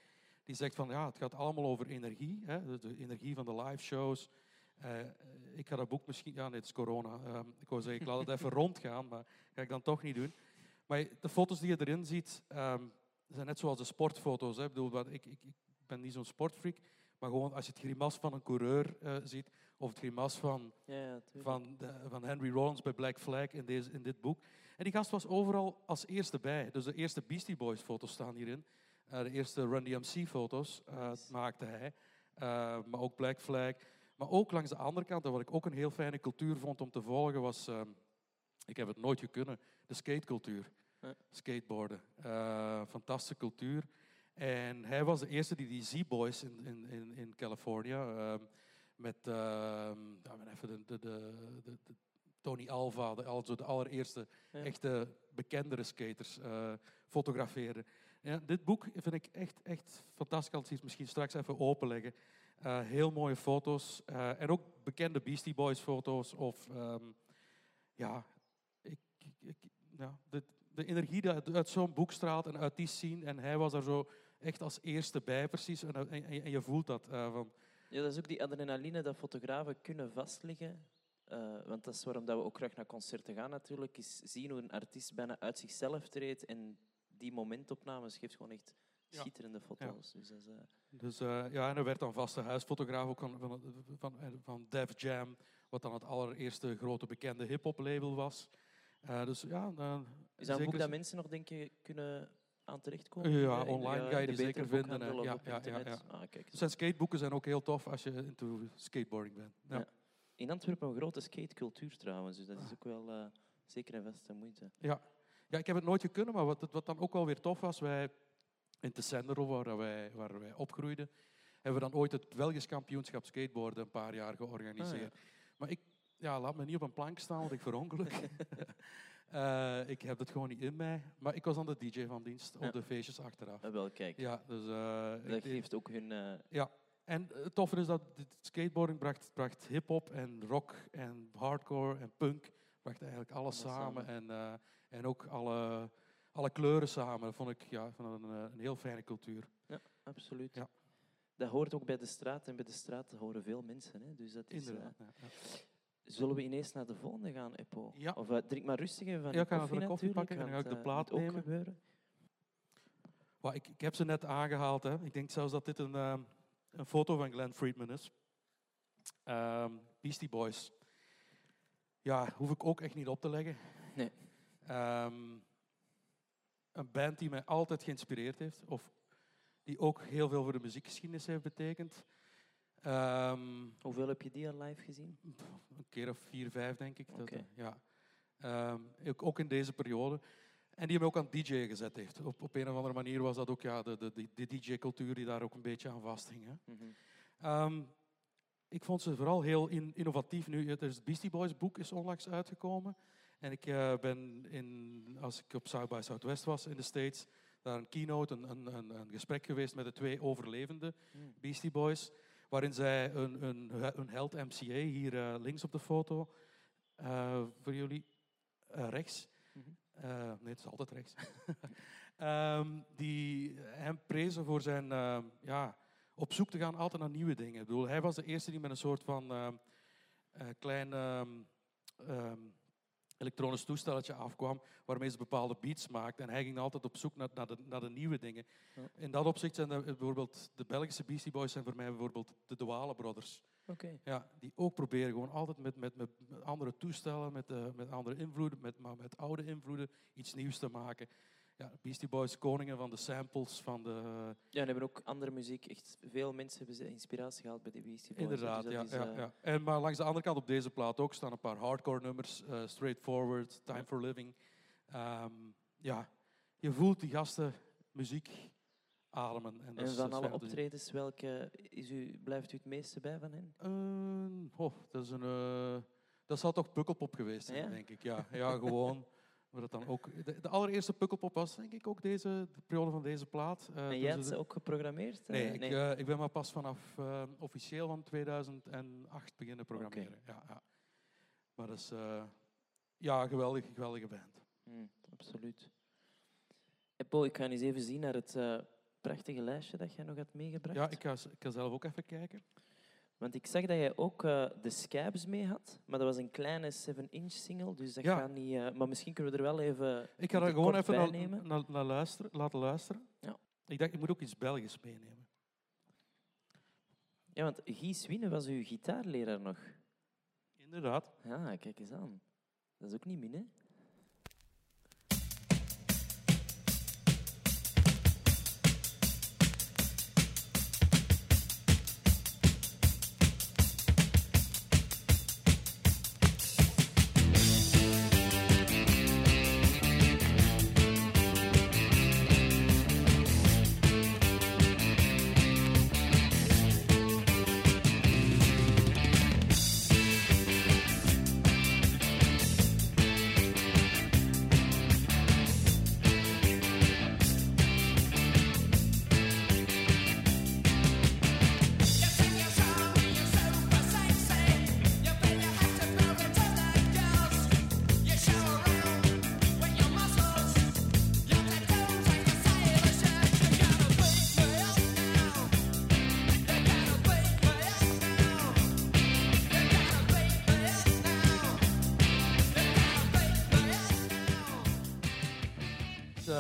Die zegt van ja, het gaat allemaal over energie, hè, de, energie van de live shows. Eh, ik ga dat boek misschien, ja, nee, het is corona. Ehm, ik wou zeggen, ik laat het even rondgaan, maar ga ik dan toch niet doen. Maar de foto's die je erin ziet, ehm, zijn net zoals de sportfoto's. Hè. Ik, bedoel, ik, ik, ik ben niet zo'n sportfreak, maar gewoon als je het grimas van een coureur eh, ziet, of het grimas van Ja, ja, tuurlijk. van, de, van Henry Rollins bij Black Flag in, deze, in dit boek. En die gast was overal als eerste bij. Dus de eerste Beastie Boys foto's staan hierin. Eh, de eerste Run DMC foto's eh, Nice. maakte hij. Maar ook Black Flag. Maar ook langs de andere kant, wat ik ook een heel fijne cultuur vond om te volgen, was... ik heb het nooit gekunnen, de skatecultuur. Skateboarden. Fantastische cultuur. En hij was de eerste die die Z-Boys in, in, in, in Californië... ehm, met ehm, even de, de, de, Tony Alva, de, de allereerste Ja. echte bekendere skaters, eh fotografeerde. Ja, dit boek vind ik echt, echt fantastisch. Ik het misschien straks even openleggen. Eh, heel mooie foto's. eh, en ook bekende Beastie Boys foto's. Of ehm, ja, ik, ja de, de energie die uit, uit zo'n boek straalt en uit die scene. En hij was daar zo echt als eerste bij, precies. En, en, en je voelt dat. eh, van, Ja, dat is ook die adrenaline dat fotografen kunnen vastleggen. Eh, want dat is waarom dat we ook graag naar concerten gaan natuurlijk. Is zien hoe een artiest bijna uit zichzelf treedt. En die momentopnames geeft gewoon echt Ja. schitterende foto's. Dus dat is, eh, Dus ja, en er werd dan vaste huisfotograaf ook van, van, van, van Def Jam wat dan het allereerste grote bekende hip-hop label was. Dus ja, Is dat een boek dat mensen nog denk je kunnen aan terechtkomen? Ja, In de- online in ga je de die zeker vinden, hè. of Ja, ja, ja, ja. Ah, kijk. Zijn skateboeken zijn ook heel tof als je into skateboarding bent. Ja. In Antwerpen een grote skatecultuur trouwens, dus dat is ook wel eh, zeker en vast de moeite. Ja. ja, ik heb het nooit kunnen, maar wat, wat dan ook wel weer tof was, wij in Tessendero, waar wij, waar wij opgroeiden, hebben we dan ooit het Belgisch kampioenschap skateboarden een paar jaar georganiseerd. Ah, Maar ik ja, laat me niet op een plank staan, want ik verongeluk. Eh, ik heb het gewoon niet in mij. Maar ik was dan de DJ van dienst op Ja. de feestjes achteraf. Wel, kijk. Ja, dus, eh, dat geeft ook hun... eh, ja. En het toffe is dat skateboarding bracht, bracht hip-hop en rock en hardcore en punk. Bracht eigenlijk alles samen. samen. En, en ook alle, alle kleuren samen. Dat vond ik ja, vond een, een heel fijne cultuur. absoluut. Ja. Dat hoort ook bij de straat en bij de straat horen veel mensen. Hè? Dus dat is, Inderdaad. ja, ja. Zullen we ineens naar de volgende gaan, Eppo? Ja. Of eh, drink maar rustig even van Ja, de ik ga koffie even een koffie pakken en dan ga ik de eh, plaat ook nemen. gebeuren. Ik, ik heb ze net aangehaald. Hè. Ik denk zelfs dat dit een, ehm, een foto van Glenn Friedman is. Ehm, Beastie Boys. Ja, hoef ik ook echt niet op te leggen. Nee. Ehm, een band die mij altijd geïnspireerd heeft. Of die ook heel veel voor de muziekgeschiedenis heeft betekend. Ehm, Hoeveel heb je die al live gezien? een keer of vier, vijf, denk ik. Dat, ja. Ehm, ook, ook in deze periode. En die hem ook aan DJ gezet heeft. Op, op een of andere manier was dat ook ja, de, de, de, DJ-cultuur die daar ook een beetje aan vasthing. Hè. Mhm. Ehm, ik vond ze vooral heel in- innovatief. Nu, het Beastie Boys boek is onlangs uitgekomen. En ik eh, ben, in, als ik op South by Southwest was in de States, daar een keynote, een, een, een, een gesprek geweest met de twee overlevende Mm. Beastie Boys, waarin zij een, een, een held MCA, hier eh, links op de foto, eh, voor jullie eh, rechts. Mhm. Nee, het is altijd rechts. Ehm, die hem prezen voor zijn ehm, ja, op zoek te gaan altijd naar nieuwe dingen. Ik bedoel, hij was de eerste die met een soort van ehm, eh, klein elektronisch toestelletje afkwam waarmee ze bepaalde beats maakte. En hij ging altijd op zoek naar, naar, de, naar de nieuwe dingen. Ja. In dat opzicht zijn de, bijvoorbeeld de Belgische Beastie Boys zijn voor mij bijvoorbeeld de Douale Brothers. Ja, die ook proberen gewoon altijd met, met, met, met andere toestellen, met, eh, met andere invloeden, met, maar met oude invloeden iets nieuws te maken. Ja, Beastie Boys, koningen van de samples, van de... Ja, en hebben ook andere muziek. Echt veel mensen hebben ze inspiratie gehaald bij de Beastie Boys. inderdaad, dus ja, dat is, ja, eh, ja. En, maar langs de andere kant op deze plaat ook staan een paar hardcore nummers. eh, Straightforward, Time Ja. for Living. Ehm, ja, je voelt die gasten muziek ademen. En, dat En van alle optredens, welke is u, blijft u het meeste bij van hen? Eh, oh, dat, is een, eh, dat zal toch Pukkelpop geweest zijn, Ja? denk ik. Ja, ja gewoon. Maar dat dan ook, de, de allereerste Pukkelpop was denk ik ook deze, de periode van deze plaat. Eh, en toen jij had ze ook geprogrammeerd? Nee, Eh, ik, eh, ik ben maar pas vanaf officieel van 2008 beginnen programmeren. Ja, ja. Maar dat is ja, een geweldig, geweldige band. Hmm, absoluut. En Paul, ik ga eens even zien naar het prachtige lijstje dat jij nog had meegebracht. Ja, ik ga, ik ga zelf ook even kijken. Want ik zag dat jij ook eh, de Scabs mee had, maar dat was een kleine 7-inch single, dus dat Ja. gaat niet... eh, maar misschien kunnen we er wel even Ik ga er gewoon even naar, luisteren, laten luisteren. Ja. Ik dacht, ik moet ook iets Belgisch meenemen. Ja, want Guy was uw gitaarleraar nog. Inderdaad. Ja, kijk eens aan. Dat is ook niet min, hè?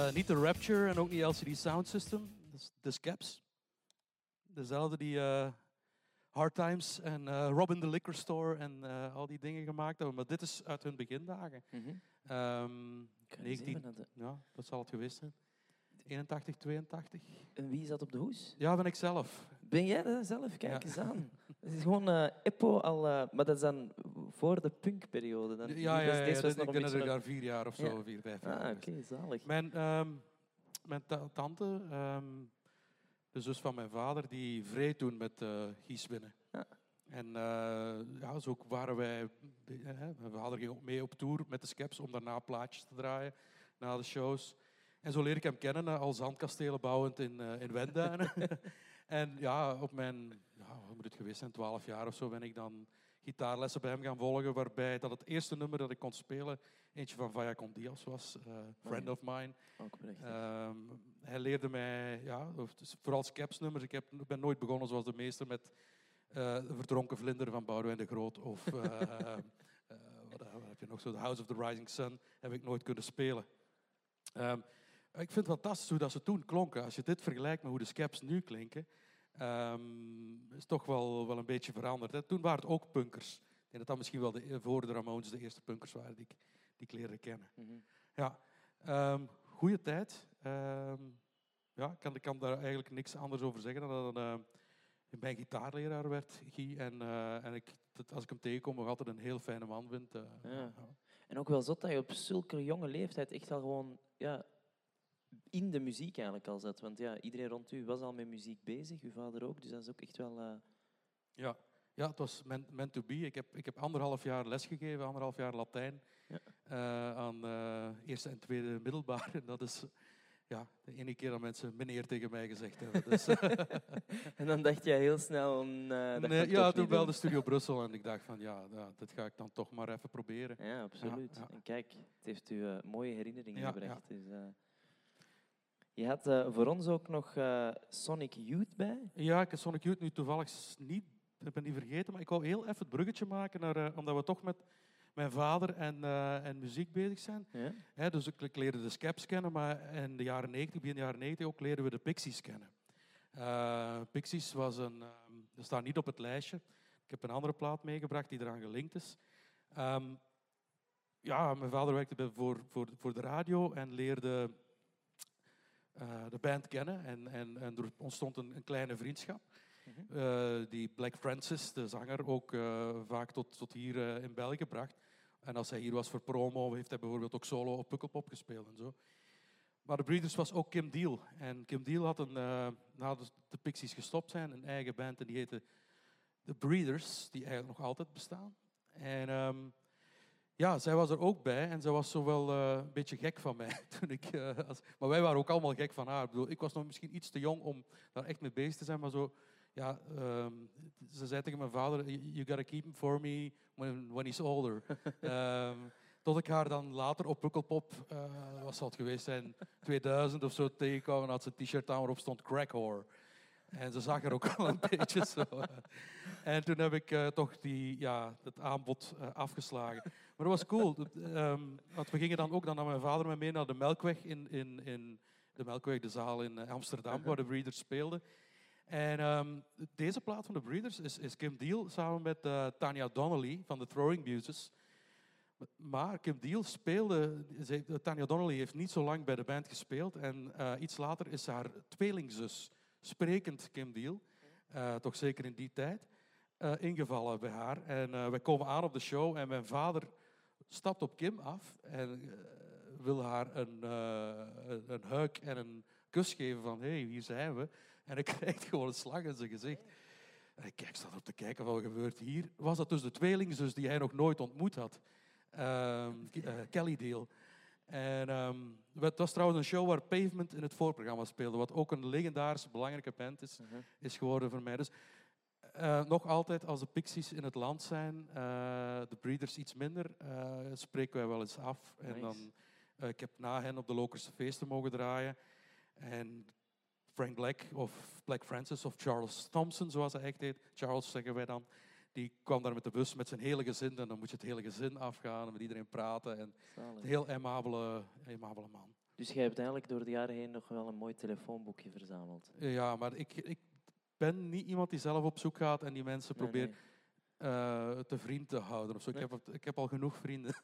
Eh, niet de Rapture en ook niet LCD Sound System. Is de Scaps. Dezelfde die eh, Hard Times en eh, Robin the Liquor Store en al die dingen gemaakt hebben. Maar dit is uit hun begindagen. Mhm. Ehm, Ik ga eens 19, even naar de- ja, dat zal het geweest zijn. 81, 82. En wie zat op de hoes? Ja, ben ik zelf. Ben jij dat zelf? Kijk Ja. eens aan. Het is gewoon eh Eppo al... eh, maar dat is dan voor de punkperiode. Dan. Ja, ja, ja, Dus was ik ben een- daar vier jaar of zo, vier, vijf jaar. Ah, oké, zalig. Mijn, ehm, mijn ta- tante, ehm, de zus van mijn vader, die vreed toen met eh Gieswinnen. Ja. En eh, ja, zo waren wij... eh, mijn vader ging ook mee op tour met de Skeps om daarna plaatjes te draaien, na de shows. En zo leer ik hem kennen, eh, al zandkastelen bouwend in, eh in Wenduinen. en ja, op mijn, ja, wat moet het geweest zijn, 12 jaar of zo, ben ik dan gitaarlessen bij hem gaan volgen, waarbij dat het eerste nummer dat ik kon spelen, eentje van Vaya Diaz was, eh, Friend ja. of Mine. Ehm, hij leerde mij, ja, vooral Skeps-nummers. Ik heb, ik ben nooit begonnen zoals de meester met de Verdronken Vlinder van Boudewijn de Groot. Of wat, wat heb je nog zo, The House of the Rising Sun heb ik nooit kunnen spelen. Ehm, ik vind het fantastisch hoe dat ze toen klonken. Als je dit vergelijkt met hoe de Skeps nu klinken, ehm, is het toch wel, wel een beetje veranderd. Hè. Toen waren het ook punkers. Ik denk dat dat misschien wel de, voor de Ramones de eerste punkers waren die ik, die ik leerde kennen. Mhm. Ja, ehm goede tijd. Ehm, ja, ik kan, ik kan daar eigenlijk niks anders over zeggen dan dat uh, mijn gitaarleraar werd, Guy. En, eh, en ik, dat, als ik hem tegenkom, nog altijd een heel fijne man vind. eh, Ja. En ook wel zot dat je op zulke jonge leeftijd echt al gewoon ja, in de muziek eigenlijk al zat. Want ja, iedereen rond u was al met muziek bezig, uw vader ook. Dus dat is ook echt wel... eh, Ja, ja het was meant, meant to be. Ik heb, ik heb anderhalf jaar lesgegeven, anderhalf jaar Latijn. Ja. eh, aan eh, eerste en tweede middelbaar. En dat is ja, de ene keer dat mensen meneer tegen mij gezegd hebben. Dus, En dan dacht jij heel snel... nee, ja, toen belde. Studio Brussel en ik dacht van ja, ja, dat ga ik dan toch maar even proberen. Ja, absoluut. Ja, ja. En kijk, het heeft u mooie herinneringen gebracht. Dus, je had eh, voor ons ook nog eh, Sonic Youth bij. Ja, ik heb Sonic Youth nu toevallig niet, ik ben niet vergeten, maar ik wou heel even het bruggetje maken, naar, eh, omdat we toch met mijn vader en, en muziek bezig zijn. Ja? Dus ik, ik leerde de Skeps kennen, maar in de jaren 90, begin jaren 90 ook, leerden we de Pixies kennen. Pixies was een, ehm, dat staat niet op het lijstje. Ik heb een andere plaat meegebracht die eraan gelinkt is. Ehm, ja, mijn vader werkte voor, voor, voor de radio en leerde eh, de band kennen. En, en, en er ontstond een, een kleine vriendschap. Mhm. Eh, die Black Francis, de zanger, ook eh, vaak tot, tot hier in België bracht. En als hij hier was voor promo, heeft hij bijvoorbeeld ook solo op Pukkelpop gespeeld en zo. Maar de Breeders was ook Kim Deal. En Kim Deal had een, nadat de Pixies gestopt zijn, een eigen band en die heette The Breeders, die eigenlijk nog altijd bestaan. En ehm, ja, zij was er ook bij en zij was zo wel eh, een beetje gek van mij. Toen ik, eh, als, maar wij waren ook allemaal gek van haar. Ik, bedoel, ik was nog misschien iets te jong om daar echt mee bezig te zijn, maar zo... Ja, ehm, ze zei tegen mijn vader, "You- gotta keep him for me when, when he's older. Ehm, tot ik haar dan later op Pukkelpop, wat zal het geweest zijn, 2000 of zo tegenkwam en had ze een t-shirt aan waarop stond crack whore. En ze zag er ook al een beetje zo. eh. En toen heb ik eh, toch die, ja, het aanbod eh, afgeslagen. Maar dat was cool. Ehm, want we gingen dan ook, dan nam mijn vader me mee naar de Melkweg in, in, in de Melkweg, de zaal in Amsterdam, waar de Breeders speelden. En ehm, deze plaat van de Breeders is, is Kim Deal samen met eh, Tanya Donnelly van de Throwing Muses. Maar Kim Deal speelde, ze Tanya Donnelly heeft niet zo lang bij de band gespeeld. En iets later is haar tweelingzus, sprekend Kim Deal, eh, toch zeker in die tijd, eh, ingevallen bij haar. En eh wij komen aan op de show en mijn vader stapt op Kim af en wil haar een, een, huik en een kus geven van hé, hey, hier zijn we. En hij krijgt gewoon een slag in zijn gezicht. En ik kijk, staat op te kijken wat er gebeurt hier. Was dat dus de tweelingzus die hij nog nooit ontmoet had? Ehm, eh, Kelly Deal. En ehm, het was trouwens een show waar Pavement in het voorprogramma speelde, wat ook een legendarische, belangrijke band is, Mhm. is geworden voor mij. Dus eh, nog altijd, als de Pixies in het land zijn, eh, de Breeders iets minder, eh, spreken wij wel eens af. En dan, ik heb na hen op de Lokerse feesten mogen draaien. En Frank Black of Black Francis of Charles Thompson, zoals hij echt heet, Charles zeggen wij dan, die kwam daar met de bus met zijn hele gezin. En dan moet je het hele gezin afgaan en met iedereen praten. En Zalig. een heel aimabele, aimabele man. Dus jij hebt eigenlijk door de jaren heen nog wel een mooi telefoonboekje verzameld. Ja, maar ik, ik, ben niet iemand die zelf op zoek gaat en die mensen Nee, probeert nee. eh, te vriend te houden. Of zo. Ik, heb, ik heb al genoeg vrienden.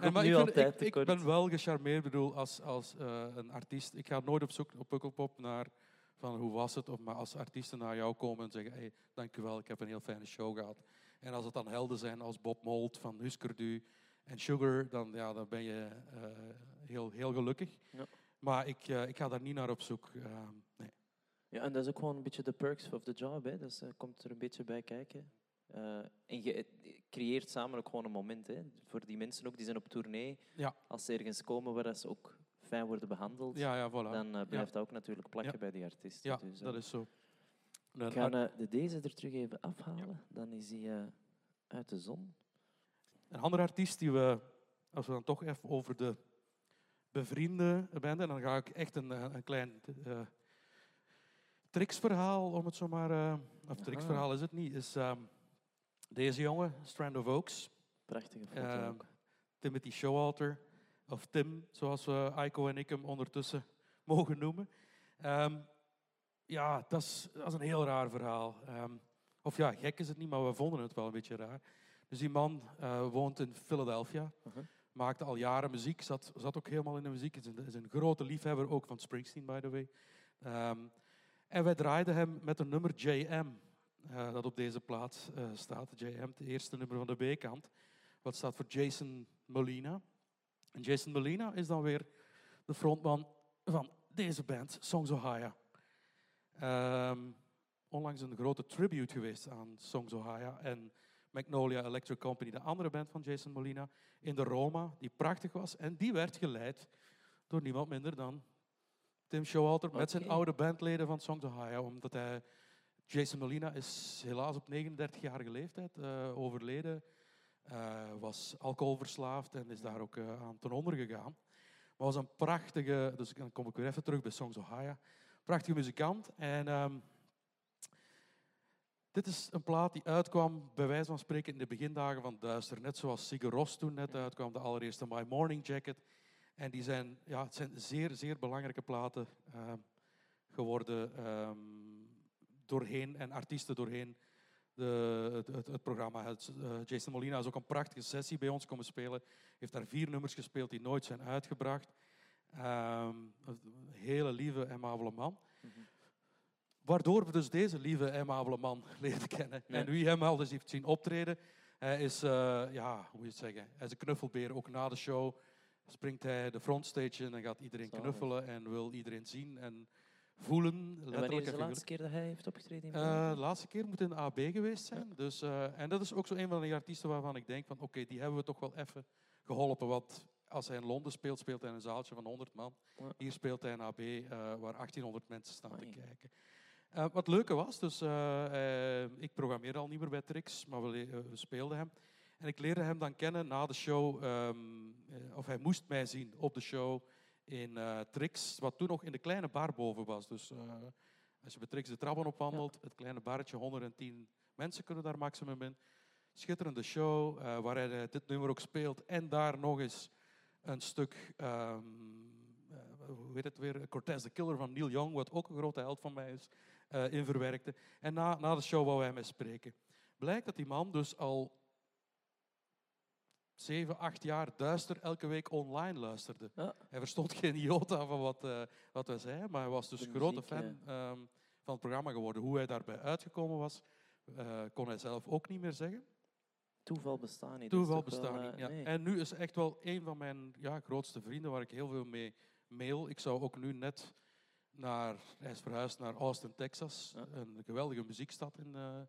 En, komt ik, vind- ik, ben wel gecharmeerd bedoel, als, als eh, een artiest. Ik ga nooit op zoek op Pukkelpop naar van hoe was het, of maar als artiesten naar jou komen en zeggen, hey, dankjewel, ik heb een heel fijne show gehad. En als het dan helden zijn als Bob Mould van Husker Du en Sugar, dan, ja, dan ben je eh, heel, heel gelukkig. Ja. Maar ik, eh, ik ga daar niet naar op zoek. eh, nee. Ja, en dat is ook gewoon een beetje de perks of the job. Hè. Dus dat komt er een beetje bij kijken. En je creëert samen ook gewoon een moment. Hè. Voor die mensen ook, die zijn op tournee. Ja. Als ze ergens komen waar ze ook fijn worden behandeld, Ja, ja, voilà. dan eh, blijft dat ook natuurlijk plakken bij die artiest. ja, dus, eh, dat is zo. Eh, de deze er terug even afhalen. Dan is hij uit de zon. Een andere artiest die we, als we dan toch even over de bevriende band, en dan ga ik echt een, een klein eh tricksverhaal, om het zo maar, of tricksverhaal is het niet, is ehm, deze jongen, Strand of Oaks, Prachtige foto Ehm. Timothy Showalter, of Tim, zoals we Aiko en ik hem ondertussen mogen noemen. Ehm, ja, dat is, dat is een heel raar verhaal. Ehm, of ja, gek is het niet, maar we vonden het wel een beetje raar. Dus die man eh, woont in Philadelphia, maakte al jaren muziek, zat, zat ook helemaal in de muziek. Is een, is een grote liefhebber ook van Springsteen, by the way. Ehm, en wij draaiden hem met een nummer JM, eh, dat op deze plaat eh, staat. JM, het eerste nummer van de B-kant. Wat staat voor Jason Molina. En Jason Molina is dan weer de frontman van deze band, Songs Ohio. Ehm, onlangs een grote tribute geweest aan Songs Ohio en Magnolia Electric Company, de andere band van Jason Molina, in de Roma, die prachtig was. En die werd geleid door niemand minder dan Tim Showalter met zijn oude bandleden van Songs Ohio. Omdat hij, Jason Molina is helaas op 39-jarige leeftijd eh, overleden. Eh, was alcoholverslaafd en is daar ook eh, aan ten onder gegaan. Maar was een prachtige, dus dan kom ik weer even terug bij Songs Ohio. Prachtige muzikant. En ehm, dit is een plaat die uitkwam, bij wijze van spreken, in de begindagen van Duister. Net zoals Sigur Ros toen net uitkwam, de allereerste My Morning Jacket. En die zijn, ja, het zijn zeer, zeer belangrijke platen ehm, geworden ehm, doorheen en artiesten doorheen de, het, het, het programma. Het, eh, Jason Molina is ook een prachtige sessie bij ons komen spelen. Heeft daar vier nummers gespeeld die nooit zijn uitgebracht. Ehm, een hele lieve en man. Waardoor we dus deze lieve en man leren kennen. Ja. En wie hem al eens heeft zien optreden, hij is, eh, ja, hoe moet je het zeggen, hij is een knuffelbeer. Ook na de show springt hij de frontstage in en gaat iedereen knuffelen en wil iedereen zien en voelen. En wanneer is de laatste keer dat hij heeft opgetreden in België? de laatste keer moet in de AB geweest zijn. Dus, eh, en dat is ook zo een van die artiesten waarvan ik denk van oké, die hebben we toch wel even geholpen. Want als hij in Londen speelt, speelt hij in een zaaltje van 100 man. Ja. Hier speelt hij in AB eh, waar 1800 mensen staan te kijken. Wat leuke was, dus ik programmeerde al niet meer bij Trix, maar we, speelden hem. En ik leerde hem dan kennen na de show, eh, of hij moest mij zien op de show in eh Trix, wat toen nog in de kleine bar boven was. Dus eh, als je bij Trix de trappen opwandelt, het kleine barretje, 110 mensen kunnen daar maximum in. Schitterende show, eh, waar hij dit nummer ook speelt. En daar nog eens een stuk, eh, hoe heet het weer, Cortez the Killer van Neil Young, wat ook een grote held van mij is, in verwerkte. En na, na de show wou hij mij spreken. Blijkt dat die man dus al zeven, acht jaar duister elke week online luisterde. Ja. Hij verstond geen iota van wat, eh, wat wij zeiden, maar hij was dus De een grote fan ehm, van het programma geworden. Hoe hij daarbij uitgekomen was, eh, kon hij zelf ook niet meer zeggen. Toeval bestaat niet. Toeval wel, bestaat eh, niet. Ja. nee. En nu is echt wel een van mijn ja, grootste vrienden, waar ik heel veel mee mail. Ik zou ook nu net naar, hij is verhuisd naar Austin, Texas, Ja. een geweldige muziekstad in, eh,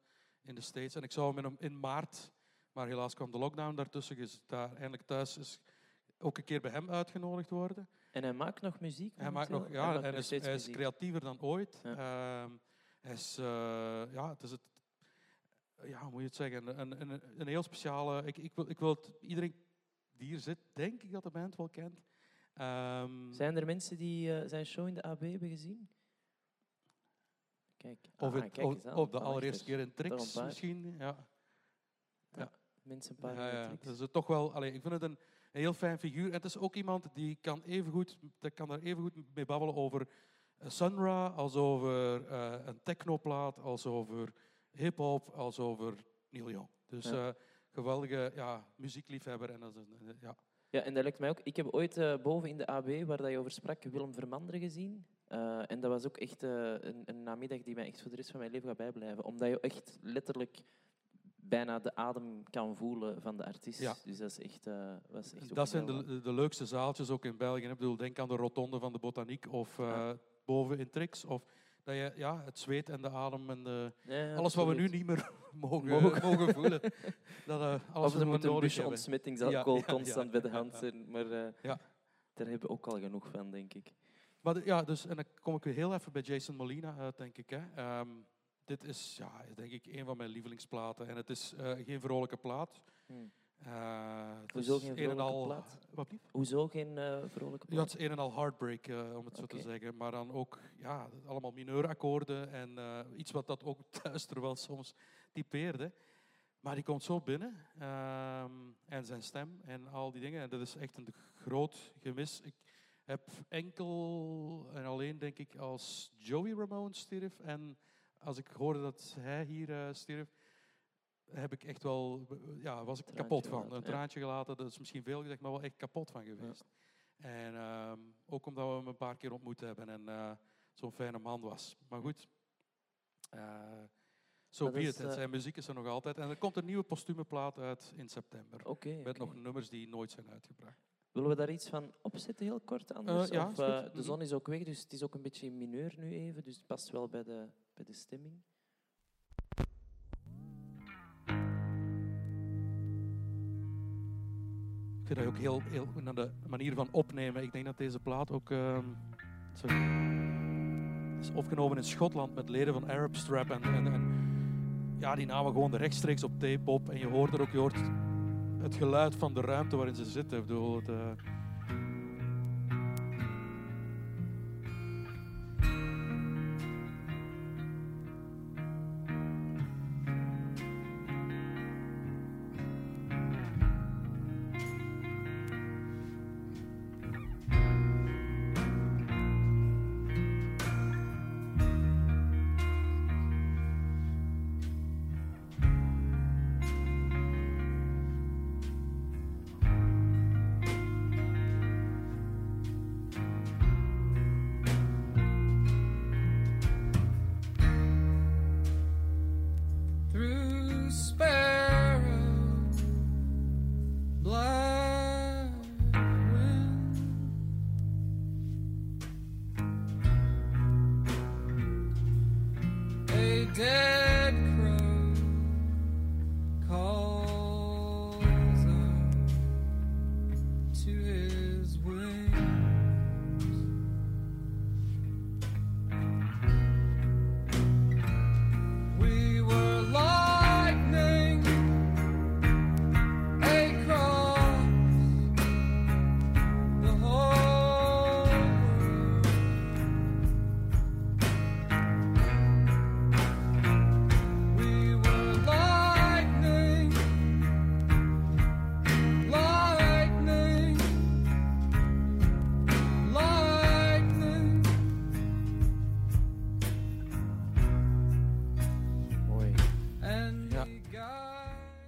in de States. En ik zou met hem in maart, maar helaas kwam de lockdown daartussen, is daar eindelijk thuis is ook een keer bij hem uitgenodigd worden. En hij maakt nog muziek? Hij maakt nog, ja, maakt en nog is, steeds hij is creatiever dan ooit. Ja. Ehm, hij is, eh, ja, het is het, ja, hoe moet je het zeggen, een, een, een heel speciale. Ik, ik, wil, ik wil het, iedereen die hier zit, denk ik dat de band wel kent. Ehm, Zijn er mensen die eh, zijn show in de AB hebben gezien? Kijk, of ah, het, kijk of, de allereerste keer in Trix misschien. Ja. Mensen een paar Ja, ja. Dus het toch wel, allee, ik vind het een, een heel fijn figuur. En het is ook iemand die kan, evengoed, die kan daar evengoed mee babbelen over Sunra, als over eh, een technoplaat, als over hip-hop, als over Neil Young. Dus Ja. eh, geweldige ja, muziekliefhebber. En dat is een, eh, ja. Ja, en dat lijkt mij ook. Ik heb ooit boven in de AB, waar dat je over sprak, Willem Vermanderen gezien. En dat was ook echt een, een namiddag die mij echt voor de rest van mijn leven gaat bijblijven. Omdat je echt letterlijk bijna de adem kan voelen van de artiest. Ja. Dus dat is echt, eh, was echt Dat zijn de, de leukste zaaltjes ook in België. Ik bedoel, denk aan de rotonde van de botaniek of eh, Ja. boven in Trix. Of dat je ja, het zweet en de adem en de, Ja, ja, alles wat we nu niet meer mogen, Mogen. mogen voelen. Dat, eh, alles Of er moet een busje ontsmettingsalcohol constant bij de hand zijn. Maar eh, Ja. daar hebben we ook al genoeg van, denk ik. Maar ja, dus, en dan kom ik weer heel even bij Jason Molina uit, denk ik. Hè. Ehm, dit is, ja, denk ik een van mijn lievelingsplaten. En het is eh, geen vrolijke plaat. Hmm. Eh, het Hoezo is geen een en vrolijke al, plaat? Wat lief? Hoezo geen eh, vrolijke Ja, plaat? het is een en al heartbreak, eh, om het zo te zeggen. Maar dan ook ja, allemaal mineurakkoorden en eh, iets wat dat ook duister wel soms typeerde. Maar die komt zo binnen. ehm, en zijn stem en al die dingen. En dat is echt een groot gemis. Ik heb enkel en alleen, denk ik, als Joey Ramone stierf en als ik hoorde dat hij hier eh, stierf, heb ik echt wel, ja, was ik Traantje kapot van. gelaten, Een ja. traantje gelaten, dat is misschien veel gezegd, maar wel echt kapot van geweest. En ehm, ook omdat we hem een paar keer ontmoet hebben en eh, zo'n fijne man was. Maar goed, eh zo En eh, zijn muziek is er nog altijd. En er komt een nieuwe postume plaat uit in september. Met nog nummers die nooit zijn uitgebracht. Willen we daar iets van opzetten, heel kort anders? Eh, ja, of, eh, de Mhm. zon is ook weg, dus het is ook een beetje in mineur nu even. Dus het past wel bij de, bij de stemming. Ik vind dat ook heel, heel naar de manier van opnemen. Ik denk dat deze plaat ook ehm, zo- is opgenomen in Schotland met leden van Arab Strap. En, en, en ja, die namen gewoon rechtstreeks op tape op. En je hoort er ook je hoort het geluid van de ruimte waarin ze zitten. Ik bedoel, het, eh,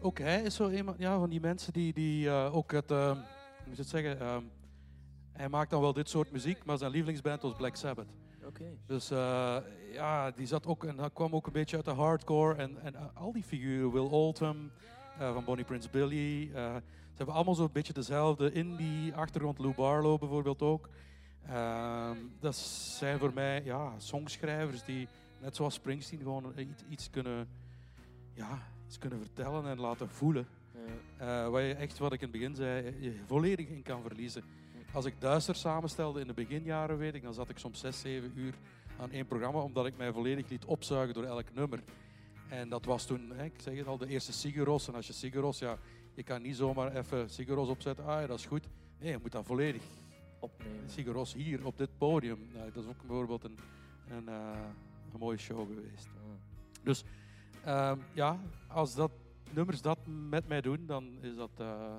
ook hij is zo iemand ja, van die mensen die, die eh, ook het, eh, hoe moet je het zeggen, ehm, hij maakt dan wel dit soort muziek, maar zijn lievelingsband was Black Sabbath. Dus eh, ja, die zat ook en dat kwam ook een beetje uit de hardcore en, en eh, al die figuren, Will Oldham van Bonnie Prince Billy, ze hebben allemaal zo'n beetje dezelfde indie achtergrond, Lou Barlow bijvoorbeeld ook. Ehm, dat zijn voor mij ja, songschrijvers die net zoals Springsteen gewoon iets, iets kunnen, ja, kunnen vertellen en laten voelen. Ja. Eh, waar je echt, wat ik in het begin zei, je volledig in kan verliezen. Als ik Duister samenstelde in de beginjaren, weet ik, dan zat ik soms 6, 7 uur aan één programma, omdat ik mij volledig liet opzuigen door elk nummer. En dat was toen, hè, ik zeg het al, de eerste Siguros. En als je Siguros, ja, je kan niet zomaar even Siguros opzetten, ah ja, dat is goed. Nee, je moet dat volledig. Opnemen. Siguros hier op dit podium, nou, dat is ook bijvoorbeeld een, een, eh, een mooie show geweest. Dus ehm, ja, als dat nummers dat met mij doen, dan is dat eh,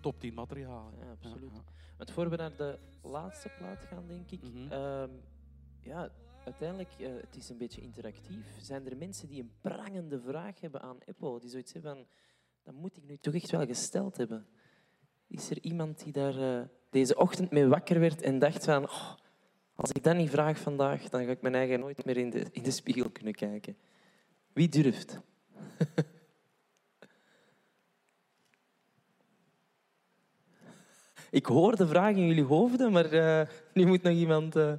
top 10 materiaal. Ja, absoluut. Ja, Want voor we naar de laatste plaat gaan, denk ik, ehm, ja, uiteindelijk, eh, het is een beetje interactief. Zijn er mensen die een prangende vraag hebben aan Apple? Die zoiets hebben van, dat moet ik nu toch echt wel gesteld hebben. Is er iemand die daar eh, deze ochtend mee wakker werd en dacht van, oh, als ik dat niet vraag vandaag, dan ga ik mijn eigen nooit meer in de, in de spiegel kunnen kijken. Wie durft? ik hoor de vraag in jullie hoofden, maar eh, nu moet nog iemand... eh,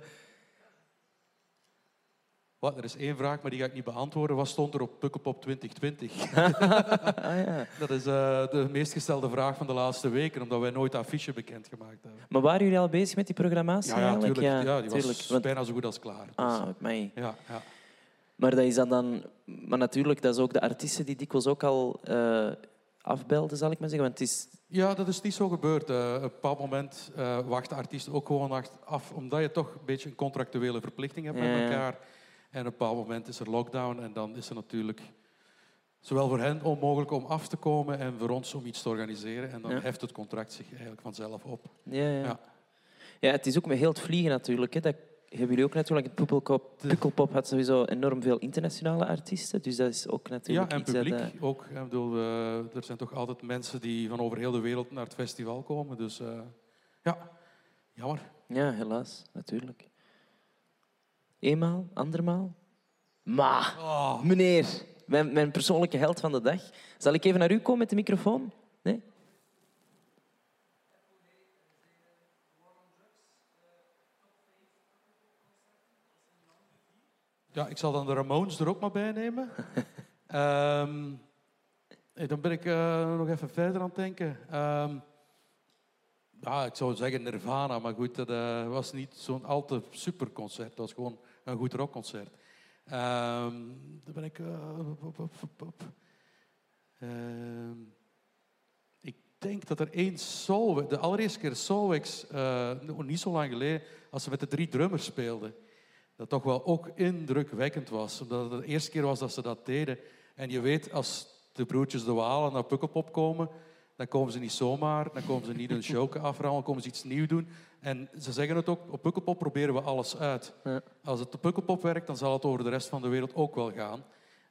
Wat, er is één vraag, maar die ga ik niet beantwoorden. Wat stond er op Pukkelpop 2020? ah, ja. Dat is eh, de meest gestelde vraag van de laatste weken, omdat wij nooit affiche bekendgemaakt hebben. Maar waren jullie al bezig met die programmatie Ja, ja, eigenlijk? tuurlijk. Ja, die tuurlijk. was Want- bijna zo goed als klaar. Dus, Ah, mij. ja, ja. Maar dat is dat dan... Maar natuurlijk, dat is ook de artiesten die dikwijls ook al eh, afbelden, zal ik maar zeggen. Want het is... ja, dat is niet zo gebeurd. Eh, op een bepaald moment eh wachten artiesten ook gewoon af, omdat je toch een beetje een contractuele verplichting hebt met elkaar. En op een bepaald moment is er lockdown en dan is er natuurlijk zowel voor hen onmogelijk om af te komen en voor ons om iets te organiseren. En dan Ja. heft het contract zich eigenlijk vanzelf op. Ja, ja. Ja. ja. het is ook met heel het vliegen natuurlijk. Hè. Dat hebben jullie ook natuurlijk. Het Pukkelpop, De- Pukkelpop had sowieso enorm veel internationale artiesten. Dus dat is ook Ja, natuurlijk en iets publiek dat... eh, ook. Ik bedoel, er zijn toch altijd mensen die van over heel de wereld naar het festival komen. Dus eh, ja, jammer. Ja, helaas, natuurlijk. Eenmaal, andermaal. Maar, Oh, meneer, mijn, mijn persoonlijke held van de dag. Zal ik even naar u komen met de microfoon? Nee? Ja, ik zal dan de Ramones er ook maar bij nemen. Ehm, eh, dan ben ik eh, nog even verder aan het denken. Ehm, ja, ik zou zeggen Nirvana, maar goed, dat eh, was niet zo'n al te super concert. Dat was gewoon een goed rockconcert. Ehm dan ben ik... eh, op, op, op, op. Ehm, ik denk dat er één Soul... De allereerste keer Soulwax, eh nog niet zo lang geleden, als ze met de drie drummers speelden dat toch wel ook indrukwekkend was. Omdat het de eerste keer was dat ze dat deden. En je weet, als de broertjes de Walen naar Pukkelpop komen, dan komen ze niet zomaar, dan komen ze niet een showke aframmen, dan komen ze iets nieuws doen. En ze zeggen het ook, op Pukkelpop proberen we alles uit. Ja. Als het op Pukkelpop werkt, dan zal het over de rest van de wereld ook wel gaan.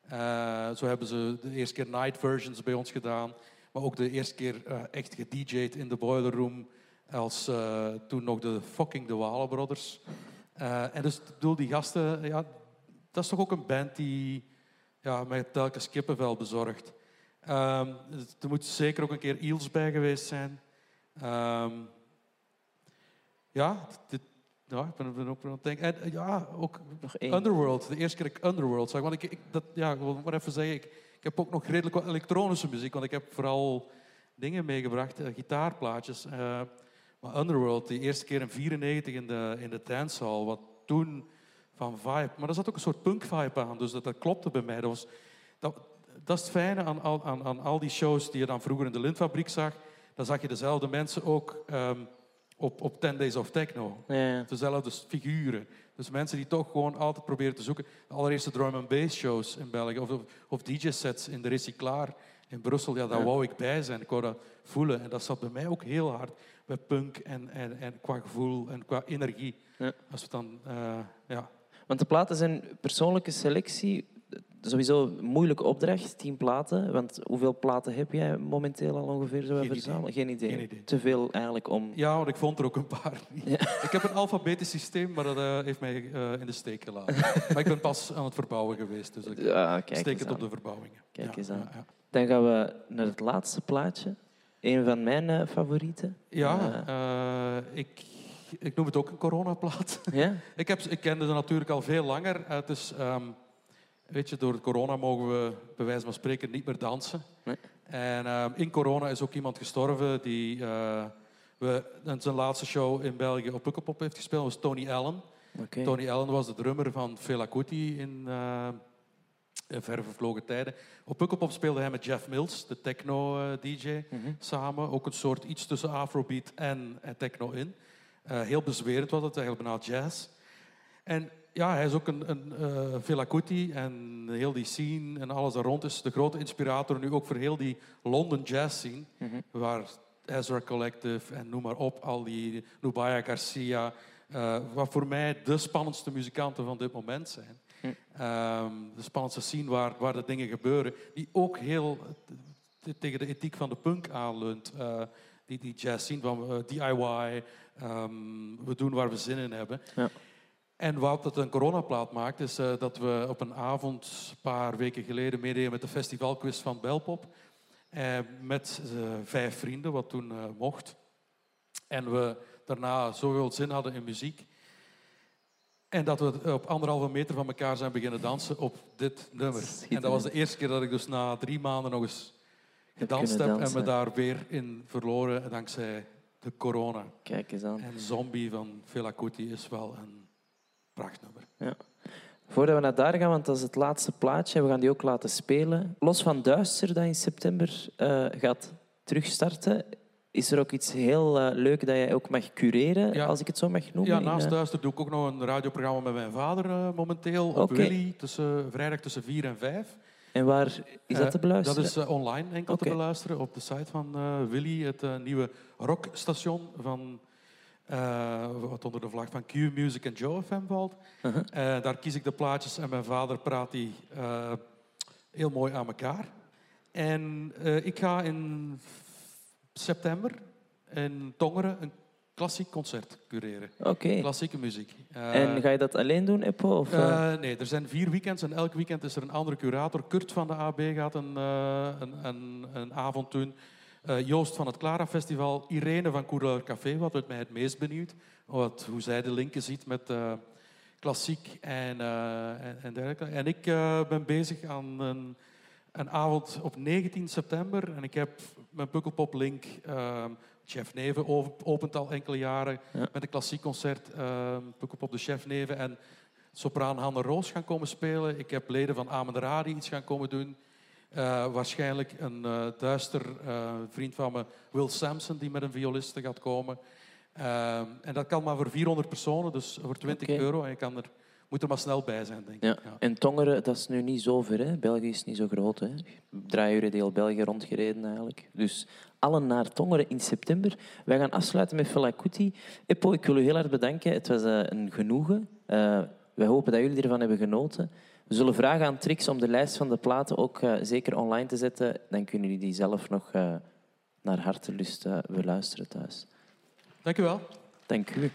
Eh, zo hebben ze de eerste keer night versions bij ons gedaan. Maar ook de eerste keer eh, echt gedj'd in de boiler room. Als eh, toen nog de fucking de Walen Brothers. Eh, en dus ik bedoel, die gasten, ja, dat is toch ook een band die ja, mij telkens kippenvel bezorgt. Ehm, dus er moet zeker ook een keer Eels bij geweest zijn. Ehm, ja, dit, ja, ik ben, ben ook aan het denken. En eh, ja, ook Nog één. Underworld, de eerste keer dat ik Underworld zag. Want ik, ik, dat, ja, ik wil maar even zeggen, ik, ik heb ook nog redelijk wat elektronische muziek, want ik heb vooral dingen meegebracht, eh, gitaarplaatjes. Maar Underworld, die eerste keer in 94 in de, in de dancehall, wat toen van vibe. Maar er zat ook een soort punk vibe aan, dus dat, dat klopte bij mij. Dat, was, dat, dat is het fijne aan, al- aan, aan al die shows die je dan vroeger in de Lintfabriek zag. Dan zag je dezelfde mensen ook ehm, op, op 10 Days of Techno. Ja, ja. Dezelfde figuren. Dus mensen die toch gewoon altijd proberen te zoeken. De allereerste drum and bass shows in België. Of, of, of DJ-sets in de Recyclaar in Brussel. Ja, daar Ja. wou ik bij zijn. Ik wou dat voelen. En dat zat bij mij ook heel hard. Bij punk en, en, en qua gevoel en qua energie. Ja. Als we dan... eh, ja. Want de platen zijn persoonlijke selectie. Sowieso een moeilijke opdracht, tien platen. Want hoeveel platen heb jij momenteel al ongeveer zo Geen verzameld? Geen idee. Geen idee. Te veel eigenlijk om... ja, want ik vond er ook een paar niet. Ik heb een alfabetisch systeem, maar dat eh, heeft mij eh, in de steek gelaten. maar ik ben pas aan het verbouwen geweest. Dus ik Ja, kijk steek het aan. op de verbouwingen. Kijk eens aan. Dan gaan we naar het laatste plaatje. Een van mijn eh, favorieten. Ja, eh, ik, ik noem het ook een coronaplaat. Ja? ik, heb, ik kende ze natuurlijk al veel langer. Eh, Het is, ehm, weet je, door het corona mogen we bij wijze van spreken niet meer dansen. Nee. En ehm, in corona is ook iemand gestorven die eh, we, in zijn laatste show in België op Pukkelpop heeft gespeeld. Dat was Tony Allen. Tony Allen was de drummer van Fela Kuti in, in verre vervlogen tijden. Op Pukkelpop speelde hij met Jeff Mills, de techno-dj Mhm. samen. Ook een soort iets tussen afrobeat en, en techno in. Eh, heel bezwerend was het, eigenlijk bijna jazz. En ja, hij is ook een, een eh Fela Kuti en heel die scene en alles daar rond is de grote inspirator nu ook voor heel die London jazz scene. Mhm. Waar Ezra Collective en noem maar op, al die Nubaya Garcia, eh, wat voor mij de spannendste muzikanten van dit moment zijn. Hm. Ehm, de spannendste scene waar, waar de dingen gebeuren, die ook heel t- tegen de ethiek van de punk aanleunt. Eh, die, die jazz scene van eh, DIY, ehm, we doen waar we zin in hebben. Ja. En wat het een coronaplaat maakt, is eh, dat we op een avond, een paar weken geleden, meededen met de festivalquiz van Belpop. Eh, met eh, vijf vrienden, wat toen eh, mocht. En we daarna zoveel zin hadden in muziek. En dat we op anderhalve meter van elkaar zijn beginnen dansen op dit nummer. En dat was de eerste keer dat ik dus na drie maanden nog eens gedanst heb. En me daar weer in verloren dankzij de corona. Kijk eens aan. En Zombie van Fela Kuti is wel een prachtnummer. Voordat we naar daar gaan, want dat is het laatste plaatje, we gaan die ook laten spelen. Los van Duister, dat in september eh, gaat terugstarten, is er ook iets heel eh, leuk dat jij ook mag cureren, Ja. als ik het zo mag noemen? Ja, naast eh, Duister doe ik ook nog een radioprogramma met mijn vader eh, momenteel. Op. Willy, tussen, vrijdag tussen 4 en 5. En waar is dat te beluisteren? Dat is online enkel te beluisteren op de site van Willy, het nieuwe rockstation van, wat onder de vlag van Q Music en Joe FM valt. Uh-huh. Daar kies ik de plaatjes en mijn vader praat die heel mooi aan elkaar. En ik ga in september in Tongeren een klassiek concert cureren. Oké. Klassieke muziek. Eh, En ga je dat alleen doen, Eppo? Of, eh? eh, nee, er zijn vier weekends en elk weekend is er een andere curator. Kurt van de AB gaat een, een, een, een avond doen. Joost van het Clara Festival. Irene van Coureur Café, wat wordt mij het meest benieuwd. Wat, hoe zij de linken ziet met klassiek en, en, en dergelijke. En ik ben bezig aan een, een avond op 19 september. En ik heb mijn Pukkelpop Link... eh, Chef Neven op- opent al enkele jaren Ja. met een klassiek concert. eh Pukkelpop de Chef Neven en sopraan Hanne Roos gaan komen spelen. Ik heb leden van Amen Radi iets gaan komen doen. Eh, waarschijnlijk een eh, duister eh, vriend van me, Will Sampson, die met een violiste gaat komen. Eh, en dat kan maar voor 400 personen, dus voor 20 Oké. euro. En je kan er, moet er maar snel bij zijn, denk ik. Ja. En Tongeren, dat is nu niet zo ver. Hè? België is niet zo groot. Hè? Uur deel België rondgereden eigenlijk. Dus allen naar Tongeren in september. Wij gaan afsluiten met Fela Kuti. Eppo, ik wil u heel erg bedanken. Het was eh, een genoegen. Eh, wij hopen dat jullie ervan hebben genoten. We zullen vragen aan Trix om de lijst van de platen ook eh, zeker online te zetten. Dan kunnen jullie die zelf nog eh, naar hartelust beluisteren thuis. Dank u wel. Dank u.